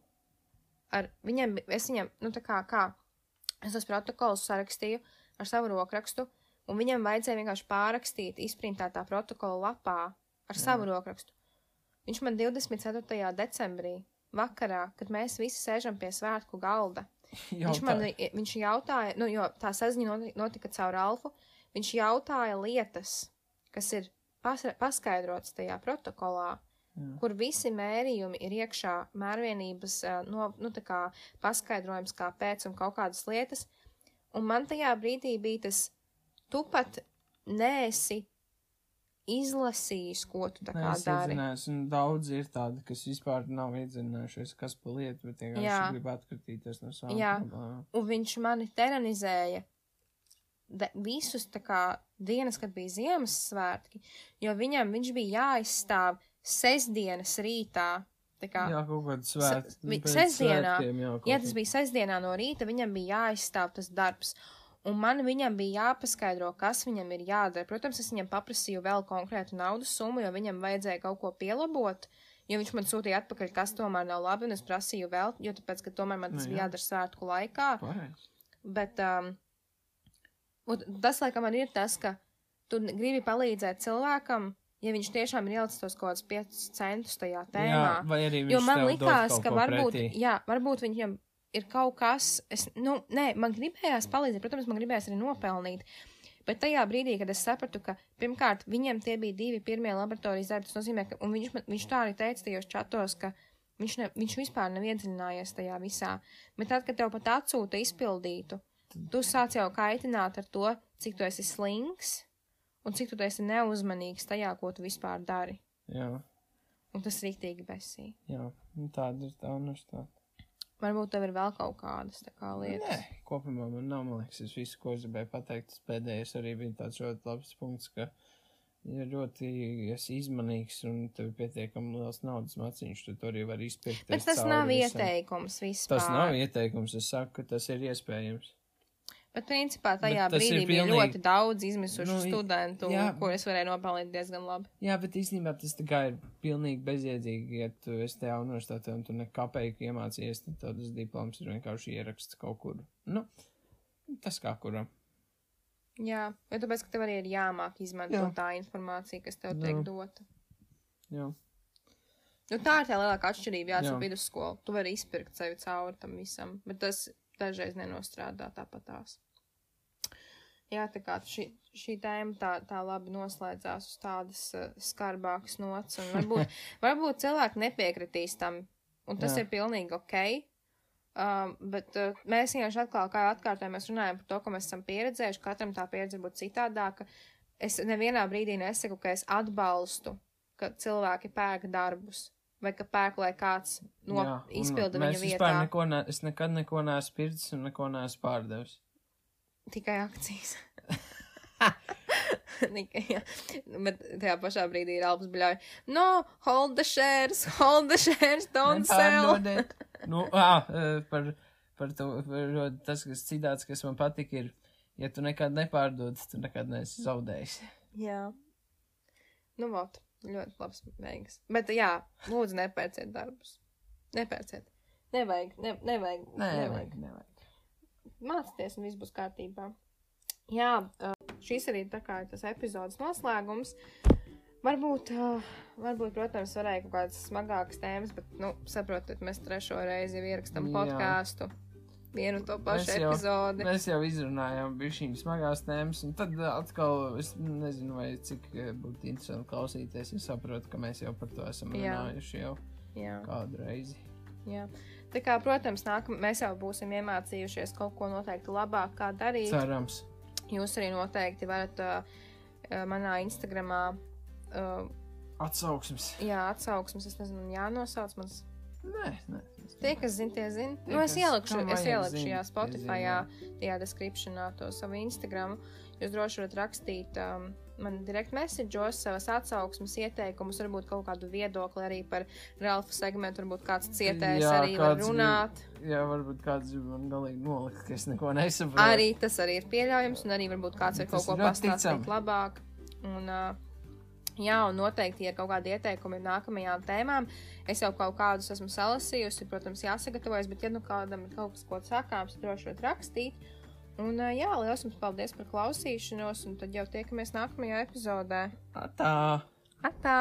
Ar viņam, es viņam, nu tā kā, kā, es tos protokolus sarakstīju ar savu rokrakstu, un viņam vajadzēja vienkārši pārrakstīt izprintētā protokola lapā ar Jā. savu rokrakstu. Viņš man 24. decembrī, vakarā, kad mēs visi sēžam pie svētku galda, Jautā. viņš man viņš jautāja, nu, jo tā saziņa notika caur Alfu, viņš jautāja lietas, kas ir pas, paskaidrotas tajā protokolā, Jā. kur visi mērījumi ir iekšā, mērvienības, no, nu, tā kā paskaidrojums, kāpēc un kaut kādas lietas, un man tajā brīdī bija tas, tu pat neesi izlasījis, ko tu tā kā Nē, dari. Un daudz ir tādi, kas vispār nav iedzinājušies, kas pa lietu, bet vienkārši grib atkritīties no savām Jā, problēmām. un viņš mani teranizēja de, visus tā kā dienas, kad bija Ziemassvētki, jo viņam viņš bija jāizstāv sestdienas rītā. Kā, jā, kaut kāda svētki. Sestdienā, jā, ja tas bija sestdienā no rīta, viņam bija jāizstāv tas darbs. Un man viņam bija jāpaskaidro, kas viņam ir jādara. Protams, es viņam paprasīju vēl konkrētu naudas summu, jo viņam vajadzēja kaut ko pielabot. Jo viņš man sūtīja atpakaļ, kas tomēr nav labi, un es prasīju vēl, jo tāpēc, ka tomēr man tas nu, bija jādara svētku laikā. Pareiz. Bet um, tas, laikam, man ir tas, ka tu gribi palīdzēt cilvēkam, ja viņš tiešām ir ielicis tos kaut kādus 5 centus tajā tēmā. Jā, vai arī viņš jo man likās, ka varbūt, pretī. jā, varbūt viņam ir kaut kas, es, nu, nē, man gribējās palīdzēt, protams, man gribējās arī nopelnīt. Bet tajā brīdī, kad es sapratu, ka pirmkārt viņam tie bija divi pirmie laboratorijas darbi, tas nozīmē, ka, un viņš, viņš tā arī teica tajos čatos, ka viņš, ne, viņš vispār nav iedziļinājies tajā visā. Bet tad, kad tev pat atsūta izpildītu, tu sāc jau kaitināt ar to, cik tu esi slings un cik tu esi neuzmanīgs tajā, ko tu vispār dari. Jā. Un tas rīktīgi besī. Jā, nu tāda ir tā universitāte. Varbūt tev ir vēl kaut kādas kā lietas. Nē, kopumā man nav, man liekas, es visu, ko es gribēju pateikt, tas pēdējais arī bija tāds ļoti labs punkts, ka ja ļoti esi izmanīgs un tev ir pietiekami liels naudas maciņš, tad tu arī vari izpirkt. Bet tas nav visam. ieteikums vispār. Tas nav ieteikums, es saku, ka tas ir iespējams. Bet, principā, tajā bet brīdī bija pilnīgi... ļoti daudz izmisušu nu, studentu, jā, kurus varēja nopelnīt diezgan labi. Jā, bet īstenībā tas tā kā ir pilnīgi bezjēdzīgi, ja tu esi tajā universitātē un tu nekāpēji iemācījies, tad tas diploms ir vienkārši ieraksts kaut kur. Nu, tas kā kuram. Jā, jo tāpēc, ka tev arī ir jāmāk izmantot jā. tā informācija, kas tev tiek dota. Jā. Nu, tā ir tā lielākā atšķirība, jāsaka, vidusskola. Tu vari izpirkt sevi cauri tam visam, bet tas dažreiz nenostrādā tāpatās. Jā, tā kā šī, šī tēma tā, tā labi noslēdzās uz tādas uh, skarbākas nots, un varbūt, varbūt cilvēki nepiekritīs tam, un tas Jā. ir pilnīgi ok. Um, bet uh, mēs vienkārši atkal, kā atkārtojam, mēs runājam par to, ko mēs esam pieredzējuši, katram tā pieredze būtu citādāka. Es nevienā brīdī nesaku, ka es atbalstu, ka cilvēki pērk darbus vai ka pērk, lai kāds no Jā, izpilda viņa vietā. Vispār neko ne, es nekad neko neesmu pircis un neko neesmu pārdevis. Tikai akcijas. Jā. Bet tajā pašā brīdī ir Alps bļauj. No, hold the shares, hold the shares, don't sell. nu, ah, par, par to, par tas, kas citāts, kas man patika, ir ja tu nekad nepārdod, tu nekad neesi zaudējis. Jā. Nu, vot, ļoti labs beigas. Bet, jā, lūdzu, nepērciet darbus. Nepērciet. Nevajag, ne, nevajag. Nē, nevajag, nevajag. Mācieties, un viss būs kārtībā. Jā, šis arī ir tas epizodes noslēgums. Varbūt, varbūt, protams, varēja kaut kādas smagākas tēmas, bet, nu, saprotat, mēs trešo reizi ierakstām Jā. Vienu to pašu Mēs jau- epizodi. Mēs jau izrunājām bišķiņas smagās tēmas, un tad uh, atkal es nezinu, vai cik uh, būtu interesanti klausīties. Es saprotu, ka mēs jau par to esam Jā. runājuši jau Jā. kādu reizi. Jā. Tā kā, protams, nākam, mēs jau būsim iemācījušies kaut ko noteikti labāk, kā darīt. Cerams. Jūs arī noteikti varat uh, manā Instagramā, uh, Atsauksmes. jā, atsauksmes, es nezinu, jānosauc mans. Nē, nē. Tie, kas zina, tie zina. Tie, Nu, es ielikšu, es ielikšu zina, šajā Spotify, tajā descriptionā to savu Instagramu. Jūs droši varat rakstīt um, man direkt message'os savas atsauksmes, ieteikumus, varbūt kaut kādu viedokli arī par Ralfa segmentu, varbūt kāds cietējs Jā, arī var runāt. Jā, varbūt kāds grib man galīgi nolikt, ka es neko nesaprotu. Arī tas arī ir pieļaujams, un arī varbūt kāds Tas kaut ko ir pastāstīt ticami. labāk. Un, uh, jā, un noteikti, ja ir kaut kādi ieteikumi nākamajām tēmām, es jau kaut kādus esmu salasījusi, protams, jāsagatavojas, bet, ja nu kādam ir kaut kas, ko sakāms, droši varat rakstīt. Un, jā, liels jums paldies par klausīšanos, un tad jau tiekamies nākamajā epizodē. Tā. Atā!